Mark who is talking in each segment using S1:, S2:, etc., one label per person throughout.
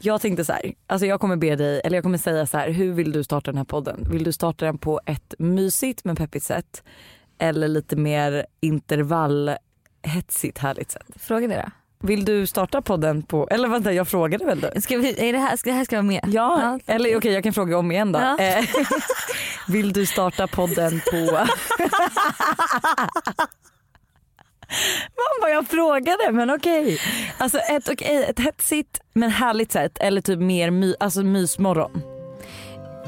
S1: Jag tänkte så här, alltså jag kommer be dig, eller jag kommer säga så här, hur vill du starta den här podden? Vill du starta den på ett mysigt men peppigt sätt? Eller lite mer intervallhetsigt härligt sätt?
S2: Fråga det då.
S1: Vill du starta podden på, eller vänta jag frågade väl då?
S2: Ska vi, är det, här, ska det här ska vara med?
S1: Ja, eller okej jag kan fråga om igen då.
S2: Ja.
S1: Eh, Vill du starta podden på... Mamma jag frågade men okej. Alltså ett, okej, ett hetsigt men härligt sätt eller typ mer my, alltså mysmorgon.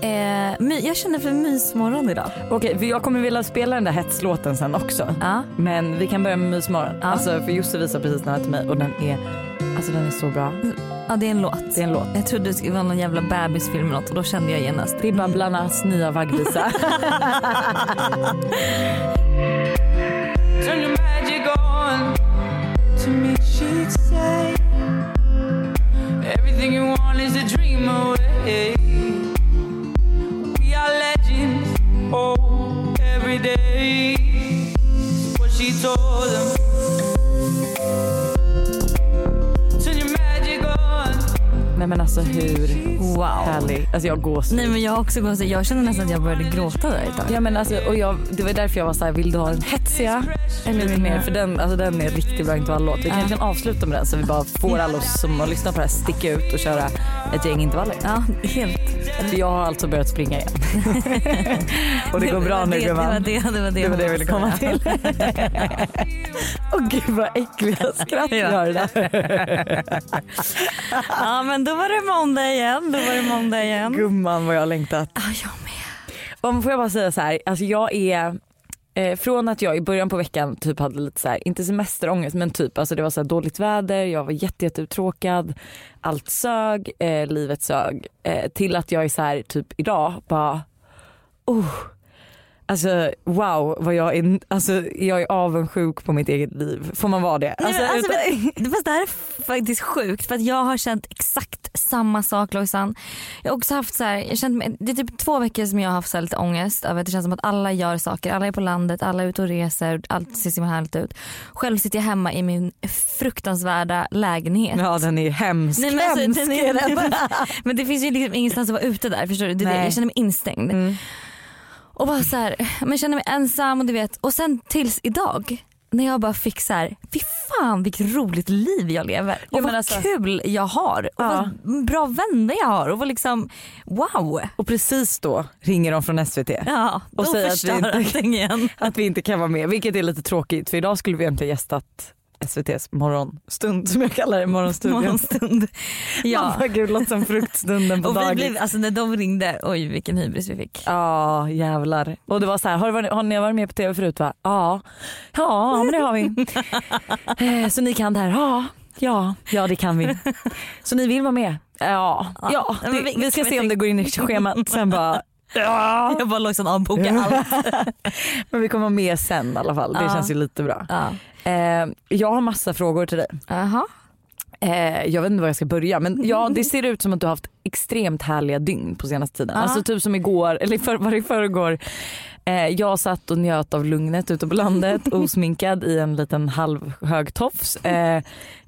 S2: Eh, my, jag känner för mysmorgon idag.
S1: Okej för jag kommer vilja spela den där hetslåten sen också.
S2: Ja.
S1: Men vi kan börja med mysmorgon.
S2: Ja.
S1: Alltså för Josse visade precis den här till mig och den är, alltså den är så bra.
S2: ja det är en låt.
S1: Det är en låt.
S2: Jag trodde det skulle vara någon jävla bebisfilm eller något och då kände jag genast.
S1: Det är Babblarnas nya vaggvisa.
S3: On. To me, she'd say, Everything you want is a dream away. We are legends, oh, every day. What she told them.
S1: Nej men alltså hur
S2: Wow.
S1: härlig. Alltså jag gås.
S2: Nej men jag också gått, jag känner nästan att jag började gråta där ett tag.
S1: Ja men alltså och jag, det var därför jag var så här, vill du ha den hetsiga eller lite mer för den, alltså den är riktigt bra intervalllåt. Vi kanske kan avsluta med den så vi bara får alla oss som har lyssnat på det här sticka ut och köra ett gäng intervaller.
S2: Ja helt.
S1: För jag har alltså börjat springa igen. och det går bra nu
S2: det, det, var
S1: gumman.
S2: det, det var det,
S1: Det var det jag ville komma till. Åh gud vad äckliga skratt jag har det där.
S2: Ja men då var det måndag igen. Då var det måndag igen.
S1: Gumman vad jag har längtat.
S2: Ja jag med.
S1: Om får jag bara säga så här, alltså jag är eh, från att jag i början på veckan typ hade lite så här, inte semesterångest men typ alltså det var så här dåligt väder, jag var jätte, jätte uttråkad, allt sög, eh, livet sög eh, till att jag är så här typ idag bara oh, Alltså wow vad jag är, alltså jag är avundsjuk på mitt eget liv. Får man vara det?
S2: Nej, men, alltså,
S1: utan-
S2: fast det här är faktiskt sjukt för att jag har känt exakt samma sak Lojsan. Jag har också haft så här, jag känt, det är typ två veckor som jag har haft så här lite ångest över att det känns som att alla gör saker. Alla är på landet, alla är ute och reser, allt ser så härligt ut. Själv sitter jag hemma i min fruktansvärda lägenhet.
S1: ja den är hemsk.
S2: Nej, men, alltså,
S1: hemsk
S2: den
S1: är
S2: men det finns ju liksom ingenstans att vara ute där. Förstår du? Det, det. Jag känner mig instängd.
S1: Mm.
S2: Och bara så här, men känner mig ensam och du vet. Och sen tills idag när jag bara fick så här, fy fan vilket roligt liv jag lever. Och
S1: men
S2: vad
S1: alltså-
S2: kul jag har. Och
S1: Ja.
S2: vad bra vänner jag har. Och vad liksom, wow.
S1: Och precis då ringer de från SVT.
S2: Ja,
S1: Och säger att vi inte-
S2: igen.
S1: att vi inte kan vara med, vilket är lite tråkigt för idag skulle vi egentligen gästat SVTs morgonstund som jag kallar det, morgonstudion.
S2: Morgonstund.
S1: Ja. Vad gud, låter som fruktstunden på
S2: Och vi
S1: dagis.
S2: blev, alltså när de ringde, oj vilken hybris vi fick.
S1: Ja jävlar. Och det var så här, har, du varit, har ni varit med på tv förut va? Ja. Ja men det har vi. eh, så ni kan det här? Ja. Ja, ja det kan vi. Så ni vill vara med? Ja, ja. Det,
S2: vi-
S1: vi ska se om det går in i schemat. Sen bara ja.
S2: Jag bara liksom avboka allt.
S1: Men vi kommer vara med sen i alla fall. Det
S2: Ja.
S1: känns ju lite bra.
S2: Ja.
S1: Eh, jag har massa frågor till dig.
S2: Jaha.
S1: Eh, jag vet inte var jag ska börja men ja det ser ut som att du har haft extremt härliga dygn på senaste tiden. Alltså typ som igår, eller för, var det förrgår. Eh, jag satt och njöt av lugnet ute på landet osminkad i en liten halvhög tofs. Eh,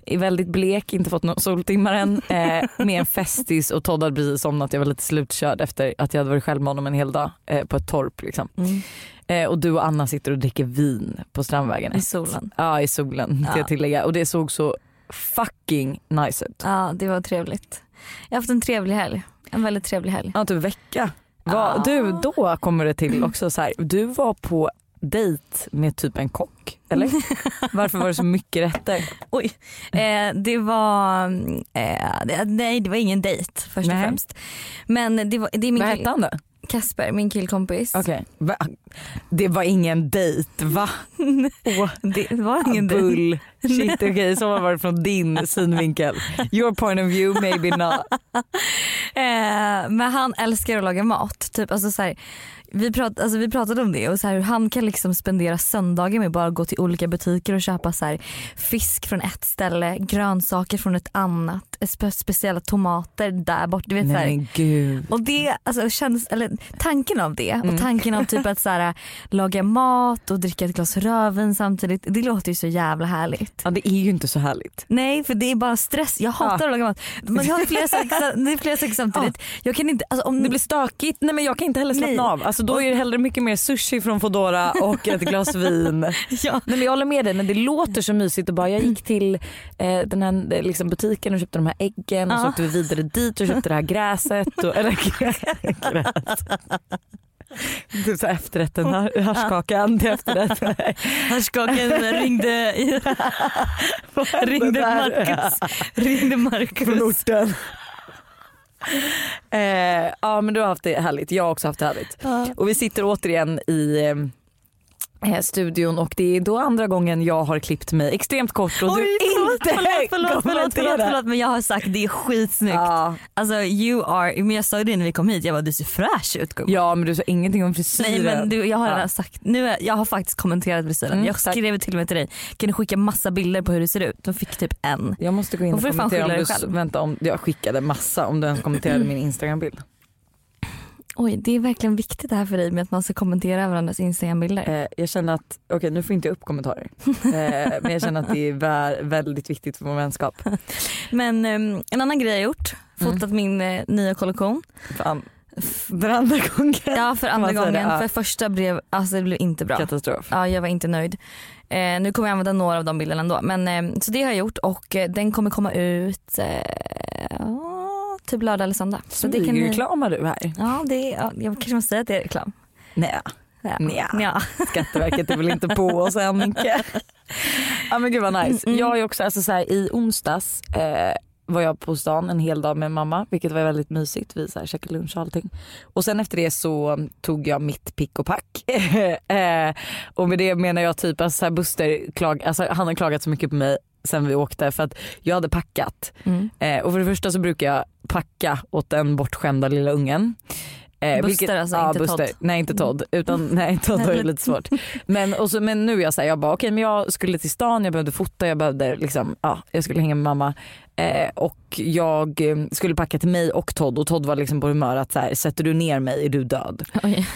S1: är väldigt blek, inte fått några soltimmar än. Eh, med en festis och Todd hade precis somnat. Jag var lite slutkörd efter att jag hade varit själv med honom en hel dag eh, på ett torp. Liksom.
S2: Mm.
S1: Eh, och du och Anna sitter och dricker vin på Strandvägen.
S2: I solen.
S1: Ja i solen
S2: Ja.
S1: jag tillägga. Och det såg så fucking nice ut.
S2: Ja det var trevligt. Jag har haft en trevlig helg. En väldigt trevlig helg.
S1: Ja, typ vecka. Va,
S2: Ja.
S1: Du, då kommer det till också så här. Du var på dejt med typ en kock, eller? Varför var det så mycket rätter?
S2: Oj. Eh, det var, eh, nej det var ingen dejt först och
S1: Nej.
S2: främst. Men det, var, det är min
S1: Vad hette han då?
S2: Kasper, min killkompis.
S1: Okej. Va? Det var ingen dejt, va? Åh,
S2: Det var ingen
S1: bull. Shit, okej så var det från din synvinkel. Your point of view, maybe not.
S2: Eh, men han älskar att laga mat. Typ, alltså, så här, vi, prat, alltså, vi pratade om det och så här, hur han kan liksom spendera söndagar med att bara gå till olika butiker och köpa så här, fisk från ett ställe, grönsaker från ett annat, spe, speciella tomater där bort. Du vet, så här,
S1: Nej men gud.
S2: Och det, alltså, känns, eller, tanken av det och tanken av typ att så här, laga mat och dricka ett glas rödvin samtidigt, det låter ju så jävla härligt.
S1: Ja det är ju inte så härligt.
S2: Nej för det är bara stress. Jag hatar
S1: Ja.
S2: att laga mat. Men jag har flera saker, det är flera saker samtidigt. Jag kan inte, alltså, om
S1: Det blir stökigt, nej men jag kan inte heller slappna
S2: Nej.
S1: av. Alltså då är det hellre mycket mer sushi från Foodora och ett glas vin.
S2: ja.
S1: Nej, men jag håller med dig men det låter så mysigt och bara jag gick till eh, den här liksom, butiken och köpte de här äggen och så åkte vi vidare dit och köpte det här gräset. Och, eller gräs. Så här efterrätten, här- haschkakan till efterrätten.
S2: Härskaken ringde, ringde Marcus. Ringde Marcus.
S1: Från orten. Eh, ja men du har haft det härligt, jag har också haft det härligt.
S2: Ja.
S1: Och vi sitter återigen i eh, studion och det är då andra gången jag har klippt mig extremt kort och
S2: Oj,
S1: du
S2: förlåt,
S1: inte
S2: förlåt, förlåt, förlåt, förlåt, förlåt men jag har sagt det är skitsnyggt.
S1: Ja.
S2: Alltså you are, men jag sa det när vi kom hit, jag bara du ser fräsch ut gumman.
S1: ja men du sa ingenting om frisyren.
S2: Nej men du, jag har
S1: Ja.
S2: redan sagt, nu jag har faktiskt kommenterat frisyren.
S1: Mm,
S2: jag
S1: tack.
S2: skrev till och med till dig, kan du skicka massa bilder på hur det ser ut? De fick typ en.
S1: Jag måste gå in och
S2: du fan
S1: kommentera om du,
S2: själv.
S1: vänta, om, jag skickade massa om du ens kommenterade min instagrambild.
S2: Oj det är verkligen viktigt det här för dig med att man ska kommentera varandras instagrambilder.
S1: Eh, jag känner att, okej nu får inte jag upp kommentarer. Eh, men jag känner att det är vä- väldigt viktigt för vår vänskap.
S2: Men ehm, en annan grej jag gjort,
S1: Mm.
S2: fotat min eh, nya kollektion.
S1: Fan. Den andra gången.
S2: Ja för andra
S1: det?
S2: gången,
S1: Ja.
S2: för första blev, alltså det blev inte bra.
S1: Katastrof.
S2: Ja jag var inte nöjd. Eh, nu kommer jag använda några av de bilderna ändå. Men, eh, så det har jag gjort och eh, den kommer komma ut eh, typ lördag eller söndag. Kan ni...
S1: Smygreklamar du här?
S2: Ja, det är, ja, jag kanske måste säga att det är reklam.
S1: Nej,
S2: Ja.
S1: Nja.
S2: Ja.
S1: Skatteverket är väl inte på oss än. Ja men gud vad nice.
S2: Mm, mm.
S1: Jag ju också, alltså så här, i onsdags eh, var jag på stan en hel dag med mamma vilket var väldigt mysigt. Vi så här, käkade lunch och allting. Och sen efter det så tog jag mitt pick och pack. eh, och med det menar jag typ att så här, Buster klag, alltså, han har klagat så mycket på mig sen vi åkte för att jag hade packat.
S2: Mm.
S1: Eh, och för det första så brukar jag packa åt den bortskämda lilla ungen. Eh,
S2: Buster alltså,
S1: ja,
S2: inte
S1: Buster.
S2: Todd. Mm.
S1: Nej inte Todd, utan nej Todd har ju lite svårt. Men, och så, men nu är jag såhär, jag bara okej men jag skulle till stan, jag behövde fota, jag behövde liksom, ja jag skulle hänga med mamma. Eh, och jag eh, skulle packa till mig och Todd och Todd var liksom på humör att så här, sätter du ner mig är du död.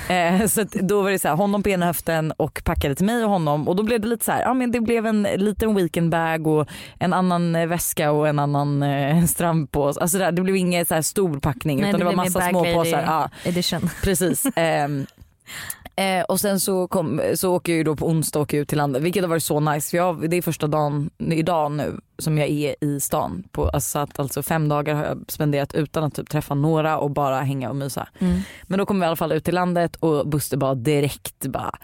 S1: Eh, så då var det så här, honom på ena höften och packade till mig och honom och då blev det lite så här, ja men det blev en liten weekendbag och en annan eh, väska och en annan eh, strandpåse. Alltså där, det blev ingen så här stor packning
S2: Nej,
S1: utan det, var
S2: blev mer
S1: massa små påsar. Ja,
S2: Edition.
S1: precis. Eh, och sen så, kom, så åker jag ju då på onsdag åker jag ut till landet vilket har varit så nice för jag, det är första dagen idag nu som jag är i stan. På, alltså, så att, alltså fem dagar har jag spenderat utan att typ träffa några och bara hänga och mysa.
S2: Mm.
S1: Men då kom vi i alla fall ut till landet och Buster bara direkt bara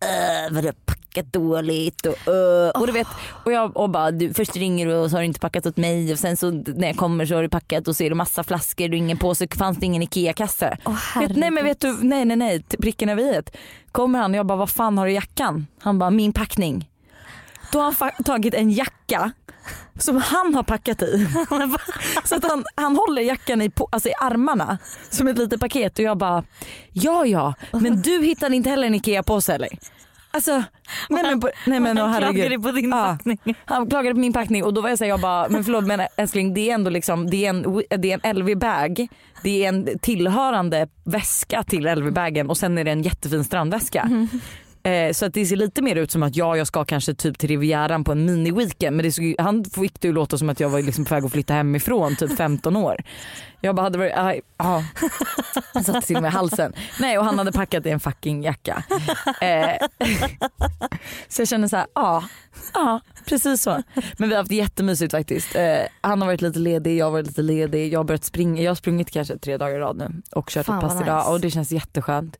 S1: äh, vadå packat dåligt och uh. och du vet och jag och bara du, först ringer du och så har du inte packat åt mig och sen så när jag kommer så har du packat och så är det massa flaskor och ingen påse fanns det ingen IKEA-kasse.
S2: Åh,
S1: Vet, nej men vet du, nej nej nej pricken över i Kommer han och jag bara vad fan har du i jackan? Han bara min packning. Då har han tagit en jacka som han har packat i. Så att han, han håller jackan i, alltså i armarna som ett litet paket och jag bara ja ja men du hittade inte heller en IKEA-påse eller? Alltså nej men, nej men åh,
S2: Han klagade på din
S1: Ja.
S2: packning.
S1: Han klagade på min packning och då var jag såhär, jag bara, men förlåt men älskling det är ändå liksom, det är en, det är en LV-bag, det är en tillhörande väska till LV-bagen och sen är det en jättefin strandväska. Eh, så att det ser lite mer ut som att ja, jag ska kanske typ till Rivieran på en mini-weekend men det såg, han fick det ju låta som att jag var liksom på väg att flytta hemifrån typ 15 år. Jag bara hade varit, aj, ja. Han satte sig med halsen. Nej och han hade packat i en fucking jacka. Eh, så jag känner så här, ja, ja precis så. Men vi har haft jättemysigt faktiskt. Eh, han har varit lite ledig, jag har varit lite ledig. Jag har börjat springa, jag har sprungit kanske tre dagar i rad nu och kört
S2: Fan,
S1: ett pass idag
S2: nice.
S1: och det känns jätteskönt.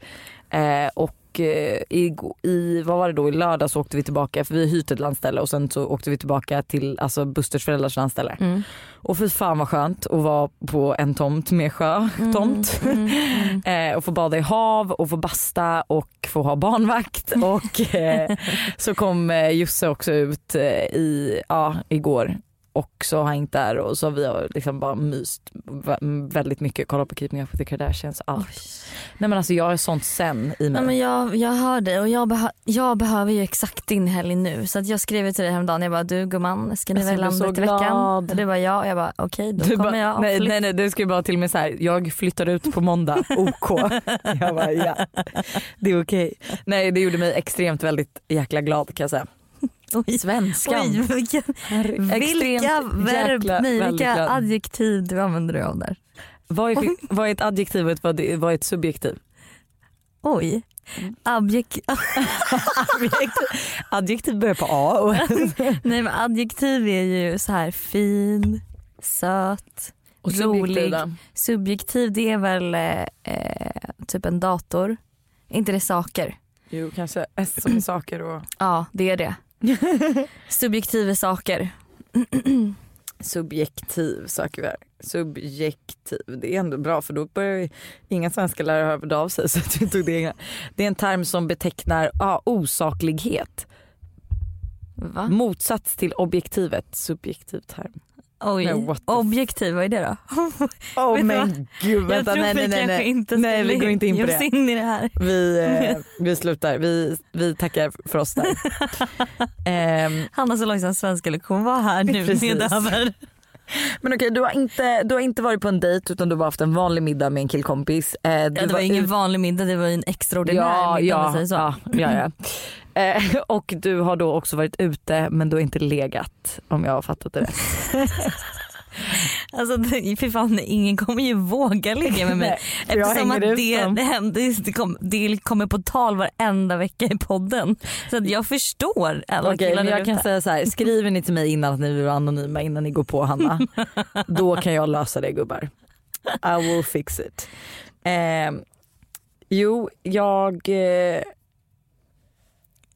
S1: Eh, och eh, i, i, vad var det då, i lördag så åkte vi tillbaka för vi har hyrt ett landställe och sen så åkte vi tillbaka till alltså Busters föräldrars landställe.
S2: Mm.
S1: Och fy fan vad skönt att vara på en tomt med sjö, tomt.
S2: Mm, mm, mm.
S1: Eh, och få bada i hav och få basta och få ha barnvakt. Och eh, så kom eh, Jusse också ut eh, i, ja, igår och så har hängt där och så har vi liksom bara myst vä- väldigt mycket, kollat på Keeping Up With The Kardashians. Allt. Nej men alltså jag är sånt sen i mig.
S2: Nej, men jag, jag hör dig och jag, beha- jag behöver ju exakt din helg nu. Så att jag skrev till dig häromdagen, jag bara du gumman ska ni vara i landet i veckan? Och du bara ja och jag bara okej då
S1: Du
S2: kommer
S1: bara,
S2: jag.
S1: nej, nej nej du ju bara till med så här, jag flyttar ut på måndag, OK. jag bara ja, det är okej. Nej det gjorde mig extremt väldigt jäkla glad kan jag säga.
S2: Oj,
S1: Svenskan.
S2: oj vilka, vilka verb, nej, vilka adjektiv du använder dig av där.
S1: Vad är, vad är ett adjektiv och ett- vad är ett subjektiv?
S2: Oj. Abjek-
S1: Adjektiv börjar på A. Och
S2: nej men adjektiv är ju så här fin, söt, rolig. Subjektiv det är väl eh, typ en dator. Är inte det saker?
S1: Jo kanske S som är saker och
S2: Ja det är det. Subjektiv är saker.
S1: subjektiv söker vi här. Subjektiv, det är ändå bra för då börjar inga svenska lärare höra av sig så att vi tog det. Det är en term som betecknar ja, osaklighet.
S2: Va?
S1: Motsats till objektivet, subjektiv term.
S2: Oj.
S1: The
S2: Objektiv, vad är det då? Du
S1: men gud
S2: Jag
S1: vänta
S2: tror
S1: nej nej nej. nej.
S2: inte
S1: Nej, vi går inte in på det.
S2: in i det här.
S1: Vi, eh, vi slutar, vi, vi tackar för oss där. Ehm,
S2: Hanna så långsam svenska lektion var här nu
S1: Precis. men okej du, har inte, du har inte varit på en dejt utan du har haft en vanlig middag med en killkompis. Eh,
S2: Ja, det var ingen
S1: ut-
S2: vanlig middag, det var en extraordinär
S1: ja,
S2: middag om
S1: ja,
S2: man säger så.
S1: ja, ja, ja. Eh, och du har då också varit ute men du har inte legat om jag har fattat det rätt.
S2: Alltså fy fan, ingen kommer ju våga ligga med mig.
S1: Nej,
S2: Eftersom att det, det, händer, det, kom, det kommer på tal varenda vecka i podden. Så att jag förstår alla
S1: Okej
S2: killar
S1: men jag kan säga så här, skriver ni till mig innan att ni vill vara anonyma innan ni går på Hanna. då kan jag lösa det gubbar. I will fix it. Eh, jo jag eh,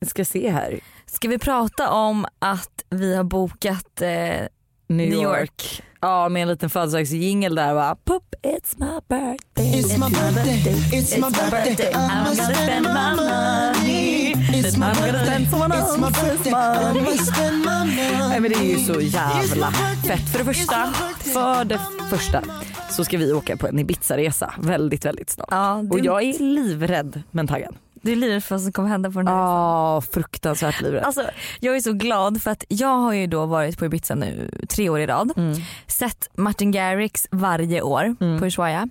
S1: ska se här.
S2: Ska vi prata om att vi har bokat eh,
S1: New,
S2: New
S1: York.
S2: York.
S1: Ja med en liten födelsedagsjingel där va. Pop, it's my birthday.
S4: It's my birthday, it's my birthday, I'm gonna spend my money. It's my birthday, it's my birthday, I'm gonna spend my
S1: Nej
S4: money.
S1: men det är ju så jävla fett. För det första, för det första så ska vi åka på en Ibiza-resa väldigt väldigt snart.
S2: Ja, du,
S1: Och jag är livrädd men taggad.
S2: Du är livrädd för vad som kommer hända på den här
S1: Ja, fruktansvärt livrädd.
S2: Alltså, jag är så glad för att jag har ju då varit på Ibiza nu tre år i rad.
S1: Mm.
S2: Sett Martin Garrix varje år
S1: Mm.
S2: på Ushuaia.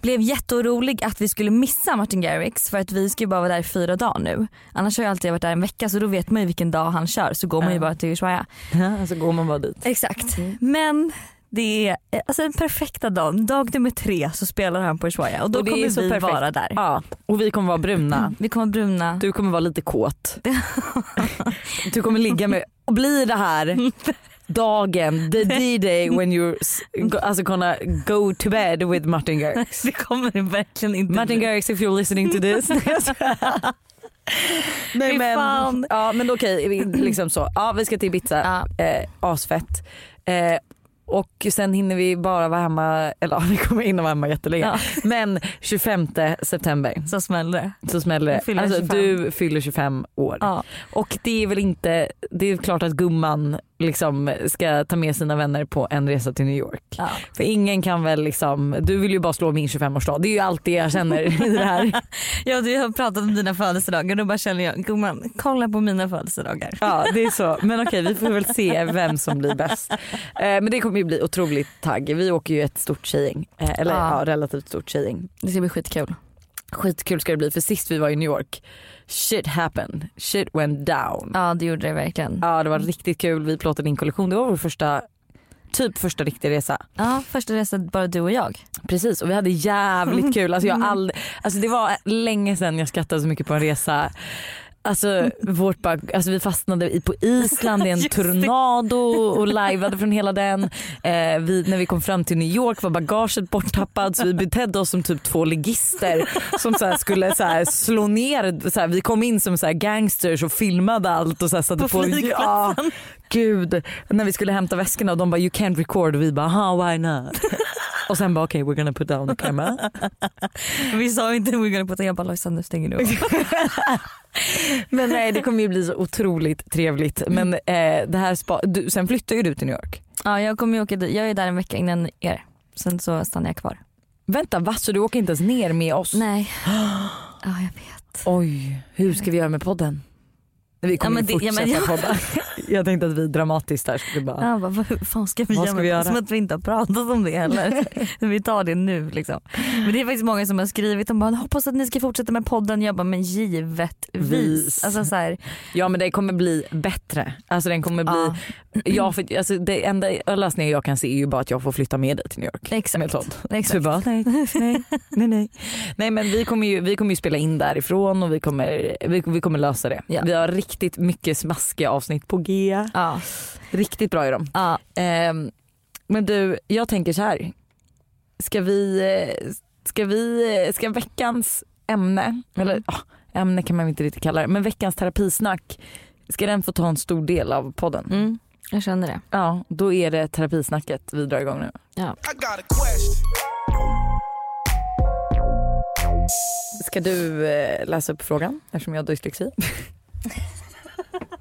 S2: Blev jätteorolig att vi skulle missa Martin Garrix för att vi ska ju bara vara där i fyra dagar nu. Annars har jag alltid varit där en vecka så då vet man ju vilken dag han kör så går man ju bara till Ushuaia.
S1: så går man bara dit.
S2: Exakt. Men det är eh, alltså den perfekta dagen. Dag nummer tre så spelar han på Ushuaia och då
S1: Och
S2: kommer vi
S1: perfekt.
S2: vara där.
S1: Ja, och vi kommer vara bruna.
S2: Vi kommer bruna.
S1: Du kommer vara lite kåt. Du kommer ligga med, och blir det här dagen, the D-day when you're alltså gonna go to bed with Martin Garrix.
S2: Det kommer det verkligen inte
S1: Martin. Garrix if you're listening to this. Nej, men,
S2: fan.
S1: ja, men okej, liksom så. Ja, vi ska till Ibiza.
S2: Ja.
S1: Eh, asfett. Eh, och sen hinner vi bara vara hemma, eller ja, vi kommer hinna vara hemma jättelänge.
S2: Ja.
S1: Men 25 september
S2: Så smäller det.
S1: så smäller det. Alltså,
S2: 25.
S1: du fyller 25 år.
S2: Ja.
S1: Och det är väl inte, det är klart att gumman liksom ska ta med sina vänner på en resa till New York.
S2: Ja.
S1: För ingen kan väl liksom, du vill ju bara slå min 25-årsdag. Det är ju allt det jag känner i det här.
S2: Ja du har pratat om dina födelsedagar och då bara känner jag, gumman kolla på mina födelsedagar.
S1: Ja det är så. Men okej vi får väl se vem som blir bäst. Eh, men det kommer ju bli otroligt tagg. Vi åker ju ett stort tjejgäng. Eh, eller
S2: Ja.
S1: ja. relativt stort tjejgäng.
S2: Det ska bli skitkul.
S1: Skitkul ska det bli för sist vi var i New York, shit happened. Shit went down.
S2: Ja det gjorde det verkligen.
S1: Ja det var riktigt kul. Vi plåtade in kollektion. Det var vår första, typ första riktiga resa.
S2: Ja första resan bara du och jag.
S1: Precis och vi hade jävligt kul. Alltså, jag all, alltså det var länge sedan jag skrattade så mycket på en resa. Alltså, vårt bag, alltså vi fastnade i, på Island i en tornado och lajvade från hela den. Eh, vi, när vi kom fram till New York var bagaget borttappat så vi betedde oss som typ två ligister som så skulle så slå ner. Så vi kom in som så gangsters och filmade allt och så satte
S2: På
S1: på. Ja, gud. När vi skulle hämta väskorna och de bara you can't record och vi bara ha why not. Och sen bara okej okay, we're gonna put down the camera.
S2: Vi sa inte we're gonna put jag bara Lojsan nu stänger du av.
S1: Men nej det kommer ju bli så otroligt trevligt. Men eh, det här spa, du, sen flyttar ju du till New York.
S2: Ja jag kommer ju åka dit, jag är där en vecka innan er. Sen så stannar jag kvar.
S1: Vänta va? Så du åker inte ens ner med oss?
S2: Nej. Ja jag vet.
S1: Oj, hur ska vi göra med podden? Vi kommer
S2: men det-
S1: ju
S2: ja,
S1: fortsätta
S2: men-
S1: podda. Jag tänkte att vi dramatiskt där skulle bara...
S2: Ja, bara, vad fan ska vi
S1: Vad
S2: göra?
S1: ska vi göra?
S2: Som att vi inte har pratat om det heller. vi tar det nu liksom. Men det är faktiskt många som har skrivit om bara hoppas att ni ska fortsätta med podden. Jag bara men givetvis.
S1: Vis.
S2: Alltså, så här,
S1: Ja men det kommer bli bättre. Alltså den kommer bli...
S2: ja,
S1: Ja, för, alltså, det enda lösningen jag kan se är ju bara att jag får flytta med dig till New York.
S2: exakt.
S1: Med Todd. Så
S2: exakt.
S1: bara, nej, nej, nej, nej. nej men vi kommer, ju, vi kommer ju spela in därifrån och vi kommer, vi, vi kommer lösa det.
S2: Ja.
S1: Vi har riktigt mycket smaskiga avsnitt på G.
S2: Ja,
S1: Riktigt bra är de.
S2: ja.
S1: Ehm, men du, jag tänker så här. Ska vi, ska vi, ska veckans ämne, eller ja, ämne kan man inte riktigt kalla det, men veckans terapisnack, ska den få ta en stor del av podden?
S2: Mm, jag känner det.
S1: Ja, då är det terapisnacket vi drar igång nu.
S3: I got a question.
S1: Ska du eh, läsa upp frågan eftersom jag har dyslexi?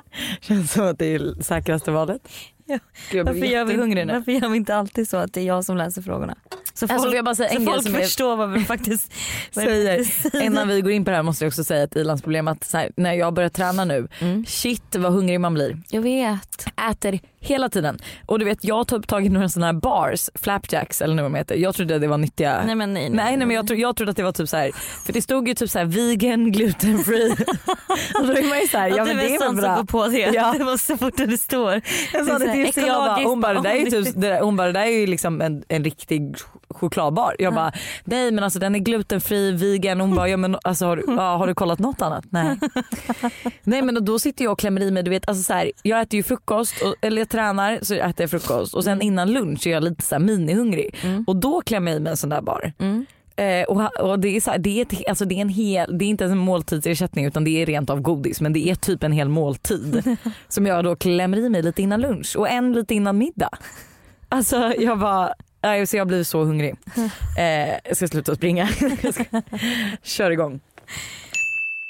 S1: Känns som att det är säkraste valet.
S2: Ja.
S1: Gud,
S2: Varför gör, vi,
S1: jättehungrig nu.
S2: varför gör vi inte alltid så att det är jag som läser frågorna? Så folk,
S1: Alltså, jag bara säga en
S2: folk
S1: som
S2: förstår vad vi faktiskt
S1: säger, innan vi går in på det här måste jag också säga ett ilandsproblem att så här, när jag börjar träna nu,
S2: Mm.
S1: shit vad hungrig man blir.
S2: Jag vet.
S1: Äter hela tiden. Och du vet jag har typ tagit några sådana här bars, flapjacks eller vad de heter. Jag trodde det var nyttiga.
S2: Nej men nej.
S1: Nej, nej men jag, tro, jag trodde att det var typ så här, för det stod ju typ så här vegan, gluten free. och då är man ju så här, ja men det är väl bra.
S2: Går på det.
S1: Ja.
S2: Det var så fort det står.
S1: Jag sa
S2: Det
S1: det till bara, hon bara, det där är ju typ, det hon bara, det där är ju liksom en, en riktig ch- chokladbar. Jag bara, nej men alltså den är glutenfri, vegan. Hon bara, ja men alltså har, du- ja, har du kollat något annat? Nej. nej men då sitter jag och klämmer i mig, du vet alltså så här, jag äter ju frukost, och, eller jag tränar så äter jag frukost och sen innan lunch är jag lite så här minihungrig
S2: Mm.
S1: och då klämmer jag i mig en sån där bar.
S2: Mm.
S1: Eh, och, och det, är så här, det, är ett, alltså det är en hel, det är inte ens en måltidsersättning utan det är rent av godis men det är typ en hel måltid som jag då klämmer i mig lite innan lunch och en lite innan middag. Alltså jag bara, så jag blir så hungrig. Eh, jag ska sluta springa. kör igång.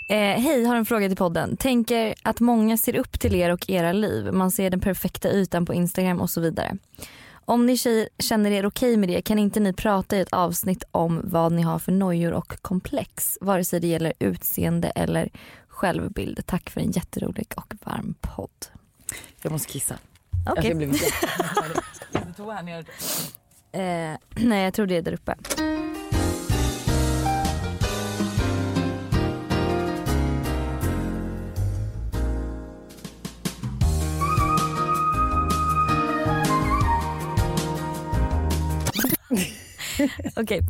S2: Eh, Hej, har en fråga till podden. Tänker att många ser upp till er och era liv. Man ser den perfekta ytan på Instagram och så vidare. Om ni tjejer känner er okej med det kan inte ni prata i ett avsnitt om vad ni har för nojor och komplex. Vare sig det gäller utseende eller självbild. Tack för en jätterolig och varm podd.
S1: Jag måste kissa.
S2: Okej.
S1: Alltså, jag blev jätte- här nere.
S2: Eh, nej jag tror det är där uppe. Okej,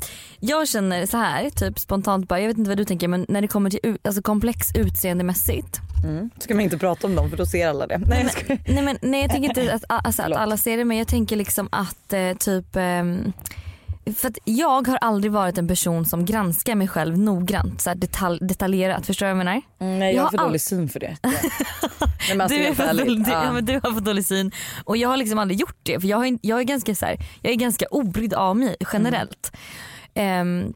S2: jag känner så här typ spontant bara, jag vet inte vad du tänker men när det kommer till alltså komplex utseendemässigt.
S1: Mm. Ska man inte prata om dem för då ser alla det. Nej, jag skojar.
S2: Nej, men, nej jag tänker inte att, alltså, att alla ser det men jag tänker liksom att eh, typ ehm, för att jag har aldrig varit en person som granskar mig själv noggrant, så detalj, detaljerat. Förstår du vad jag menar?
S1: Mm, nej, jag
S2: Jag
S1: har för
S2: all-
S1: dålig syn för det. Nej, alltså,
S2: du, är
S1: helt
S2: för
S1: ärligt,
S2: dålig,
S1: ja.
S2: ja, men du har för dålig syn och jag har liksom aldrig gjort det för jag, har, jag, är, ganska, så här, jag är ganska obrydd av mig generellt. Ehm,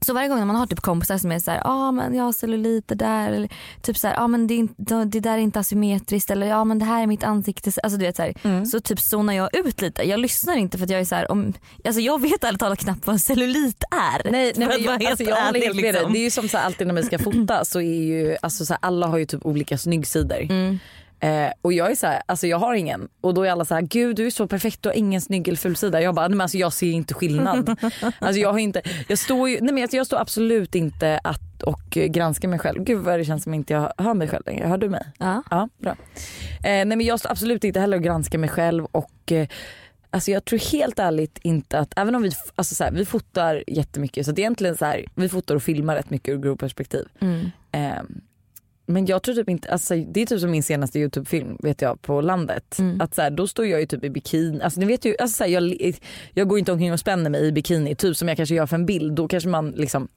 S2: så varje gång när man har typ kompisar som är så här, ah, men jag har celluliter där eller typ så här, ah, men det, är inte, det där är inte asymmetriskt eller ja ah, men det här är mitt ansikte. Alltså du vet så här,
S1: Mm.
S2: så typ zonar jag ut lite. Jag lyssnar inte för att jag är så här, om, alltså jag vet ärligt talat knappt vad cellulit är.
S1: Nej, nej men jag, alltså, jag håller helt med dig.
S2: liksom.
S1: Det är ju som så här, alltid när vi ska fota så är ju, alltså så här, alla har ju typ olika snyggsidor.
S2: Mm.
S1: Eh, och jag är så här, alltså jag har ingen. Och då är alla så här, gud du är så perfekt du har ingen snygg eller ful sida. Jag bara, nej men alltså jag ser inte skillnad. alltså jag har inte, jag står ju, nej men alltså, jag står absolut inte att och granskar mig själv. Gud vad det känns som inte jag hör mig själv längre. Hör du mig?
S2: Ja.
S1: Ja, bra. Eh, nej men jag står absolut inte heller och granskar mig själv och eh, Alltså jag tror helt ärligt inte att, även om vi, alltså så här, vi fotar jättemycket så att egentligen så här, vi fotar och filmar rätt mycket ur grovperspektiv.
S2: Mm.
S1: Men jag tror typ inte, alltså det är typ som min senaste Youtube-film vet jag på landet.
S2: Mm.
S1: Att så här, då står jag ju typ i bikini, alltså ni vet ju, alltså så här, jag, jag går inte omkring och spänner mig i bikini typ som jag kanske gör för en bild. Då kanske man liksom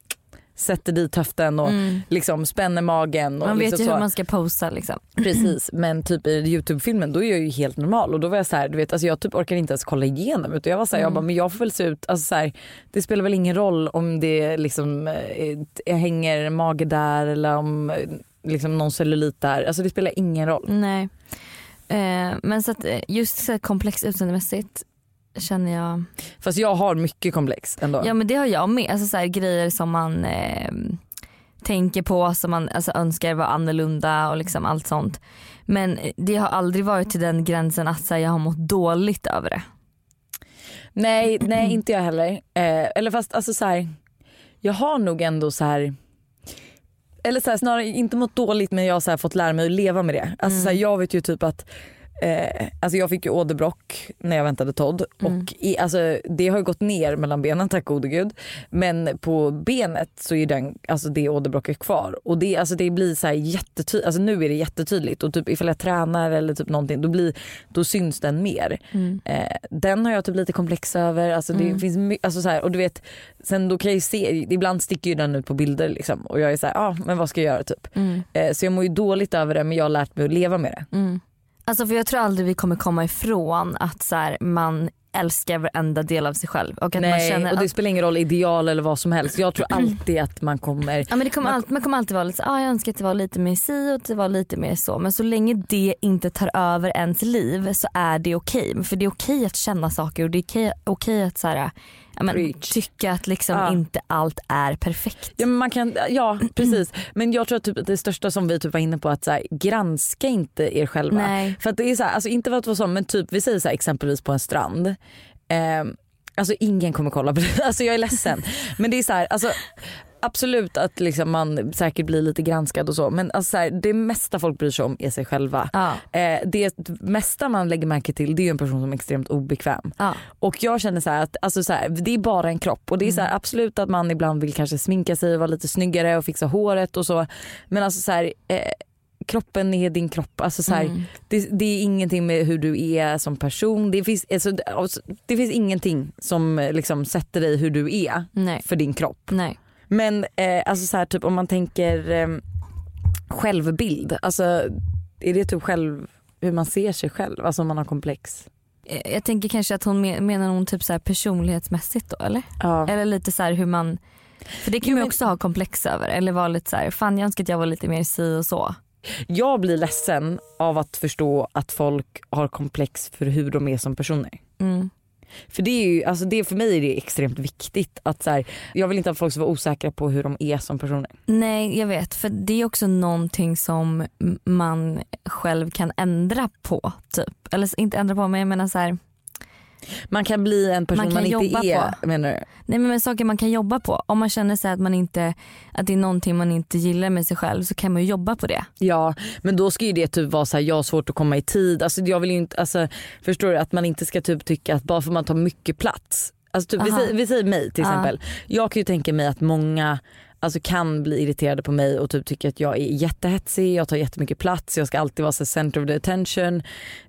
S1: sätter dit höften och
S2: Mm.
S1: liksom spänner magen. Och
S2: Man vet
S1: liksom
S2: ju
S1: så.
S2: hur man ska posa liksom.
S1: Precis men typ i Youtube-filmen då är jag ju helt normal och då var jag så här, du vet alltså jag typ orkar inte ens kolla igenom utan jag var så här, jag
S2: Mm.
S1: bara men jag får väl se ut, alltså så här, det spelar väl ingen roll om det liksom eh, jag hänger mage där eller om eh, liksom någon cellulit där, alltså det spelar ingen roll.
S2: Nej. Eh, men så att eh, just så här komplext utseendemässigt känner jag,
S1: Fast jag har mycket komplex ändå.
S2: ja men det har jag med. Alltså så här grejer som man, eh, tänker på som man alltså, önskar var annorlunda och liksom allt sånt. Men det har aldrig varit till den gränsen att här, jag har mått dåligt över det.
S1: Nej, nej inte jag heller. Eh, eller fast alltså så här, jag har nog ändå så här eller så här, snarare inte mått dåligt men jag har så här, fått lära mig att leva med det. Alltså, så här, jag vet ju typ att Eh, alltså jag fick ju åderbråck när jag väntade Todd
S2: Mm.
S1: och i, alltså, det har ju gått ner mellan benen tack gode gud. Men på benet så är den, alltså det åderbråcket kvar och det, alltså det blir så här jättetydligt, alltså nu är det jättetydligt och typ ifall jag tränar eller typ någonting då, blir, då syns den mer.
S2: Mm.
S1: Eh, den har jag typ lite komplex över. Alltså det finns my- alltså så här, och du vet, sen då kan jag se, ibland sticker ju den ut på bilder liksom, och jag är så ja ah, men vad ska jag göra typ.
S2: Mm.
S1: Eh, så jag mår ju dåligt över det men jag har lärt mig att leva med det.
S2: Alltså för jag tror aldrig vi kommer komma ifrån att så här, man älskar varenda del av sig själv och att man
S1: Nej,
S2: känner
S1: och det
S2: att
S1: spelar ingen roll ideal eller vad som helst. Jag tror alltid att man kommer,
S2: Ja, men det kommer alltid, man kommer alltid vara lite så, ah, jag önskar att det var lite mer si och att det var lite mer så. Men så länge det inte tar över ens liv så är det okej. För det är okej att känna saker och det är okej, okej att så här, men, tycka att liksom
S1: Ja.
S2: inte allt är perfekt.
S1: ja, man kan, ja precis. Men jag tror att typ det största som vi typ var inne på att så här, granska inte er själva.
S2: Nej.
S1: För att det är så här, alltså inte för att vara sån men typ vi säger så här, exempelvis på en strand. Eh, alltså ingen kommer kolla på det. Alltså jag är ledsen. men det är så här, alltså absolut att liksom man säkert blir lite granskad och så men alltså så här, det mesta folk bryr sig om är sig själva.
S2: Ja.
S1: Eh, det mesta man lägger märke till det är en person som är extremt obekväm.
S2: Ja.
S1: Och jag känner så att alltså så här, det är bara en kropp och det är så här, absolut att man ibland vill kanske sminka sig och vara lite snyggare och fixa håret och så. Men alltså så här, eh, kroppen är din kropp. Alltså så här,
S2: Mm.
S1: det, det är ingenting med hur du är som person. Det finns, alltså, det- alltså, finns ingenting som liksom sätter dig hur du är
S2: Nej.
S1: för din kropp.
S2: Nej.
S1: Men eh, alltså så här, typ om man tänker eh, självbild. Alltså, är det typ själv, hur man ser sig själv? Alltså om man har komplex.
S2: Eh, Jag tänker kanske att hon men- menar hon typ så här personlighetsmässigt då eller?
S1: Ja.
S2: Eller lite så här hur man för det kan
S1: Jo,
S2: man ju
S1: men-
S2: också ha komplex över eller vara lite så här, fan jag önskar att jag var lite mer si och så.
S1: Jag blir ledsen av att förstå att folk har komplex för hur de är som personer.
S2: Mm.
S1: För det är ju, alltså det, för mig är det extremt viktigt att så här, jag vill inte att folk ska vara osäkra på hur de är som personer.
S2: Nej jag vet för det är också någonting som man själv kan ändra på typ. Eller inte ändra på men jag menar så här,
S1: man kan bli en person
S2: Man
S1: man, inte
S2: jobba
S1: är menar du?
S2: nej men, men saker man kan jobba på. Om man känner sig att man inte, att det är någonting man inte gillar med sig själv så kan man ju jobba på det.
S1: Ja men då ska ju det typ vara så här, jag har svårt att komma i tid. Alltså jag vill inte, alltså, förstår du att man inte ska typ tycka att bara för man tar mycket plats. Alltså typ, vi,
S2: Aha.
S1: säger, vi säger mig till exempel. Jag kan ju tänka mig att många alltså, kan bli irriterade på mig och typ tycka att jag är jättehetsig, jag tar jättemycket plats, jag ska alltid vara så center of the attention.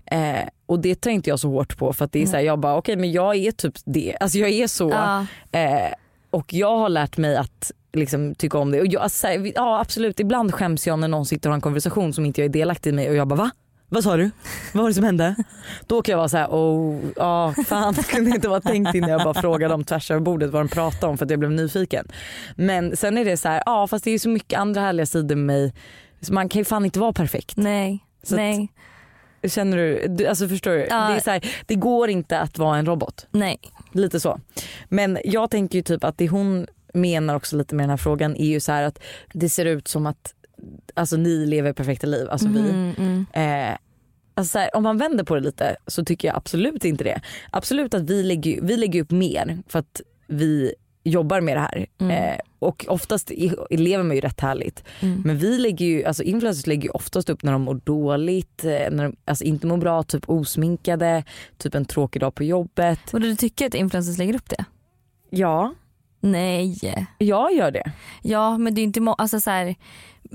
S1: Eh, och det tar inte jag så hårt på för att det är så här, jag bara okej men jag är typ det. Alltså jag är så.
S2: Ja.
S1: Eh, och jag har lärt mig att liksom, tycka om det. Och jag, alltså, ja absolut, ibland skäms jag när någon sitter och har en konversation som inte jag är delaktig i och jag bara va? Vad sa du? Vad var det som hände? Då kan jag vara så här, oh, ja fan det kunde inte vara tänkt innan jag bara frågade dem tvärs över bordet vad de pratade om för att jag blev nyfiken. Men sen är det så här, ja fast det är så mycket andra härliga sidor med mig. Så man kan ju fan inte vara perfekt.
S2: Nej.
S1: Så att-
S2: nej.
S1: Känner du? alltså förstår du?
S2: Ja.
S1: Det, är så här, det går inte att vara en robot.
S2: Nej.
S1: Lite så. Men jag tänker ju typ att det hon menar också lite med den här frågan är ju så här att det ser ut som att alltså, ni lever perfekta liv, alltså vi.
S2: Mm, mm.
S1: Eh, alltså så här, om man vänder på det lite så tycker jag absolut inte det. Absolut att vi lägger, vi lägger upp mer för att vi jobbar med det här.
S2: Mm.
S1: Eh, och oftast lever man ju rätt härligt.
S2: Mm.
S1: Men vi lägger ju, alltså influencers lägger ju oftast upp när de mår dåligt, eh, när de alltså inte mår bra, typ osminkade, typ en tråkig dag på jobbet.
S2: Och du tycker att influencers lägger upp det?
S1: Ja,
S2: Nej.
S1: jag gör det.
S2: Ja men det är inte alltså, så här,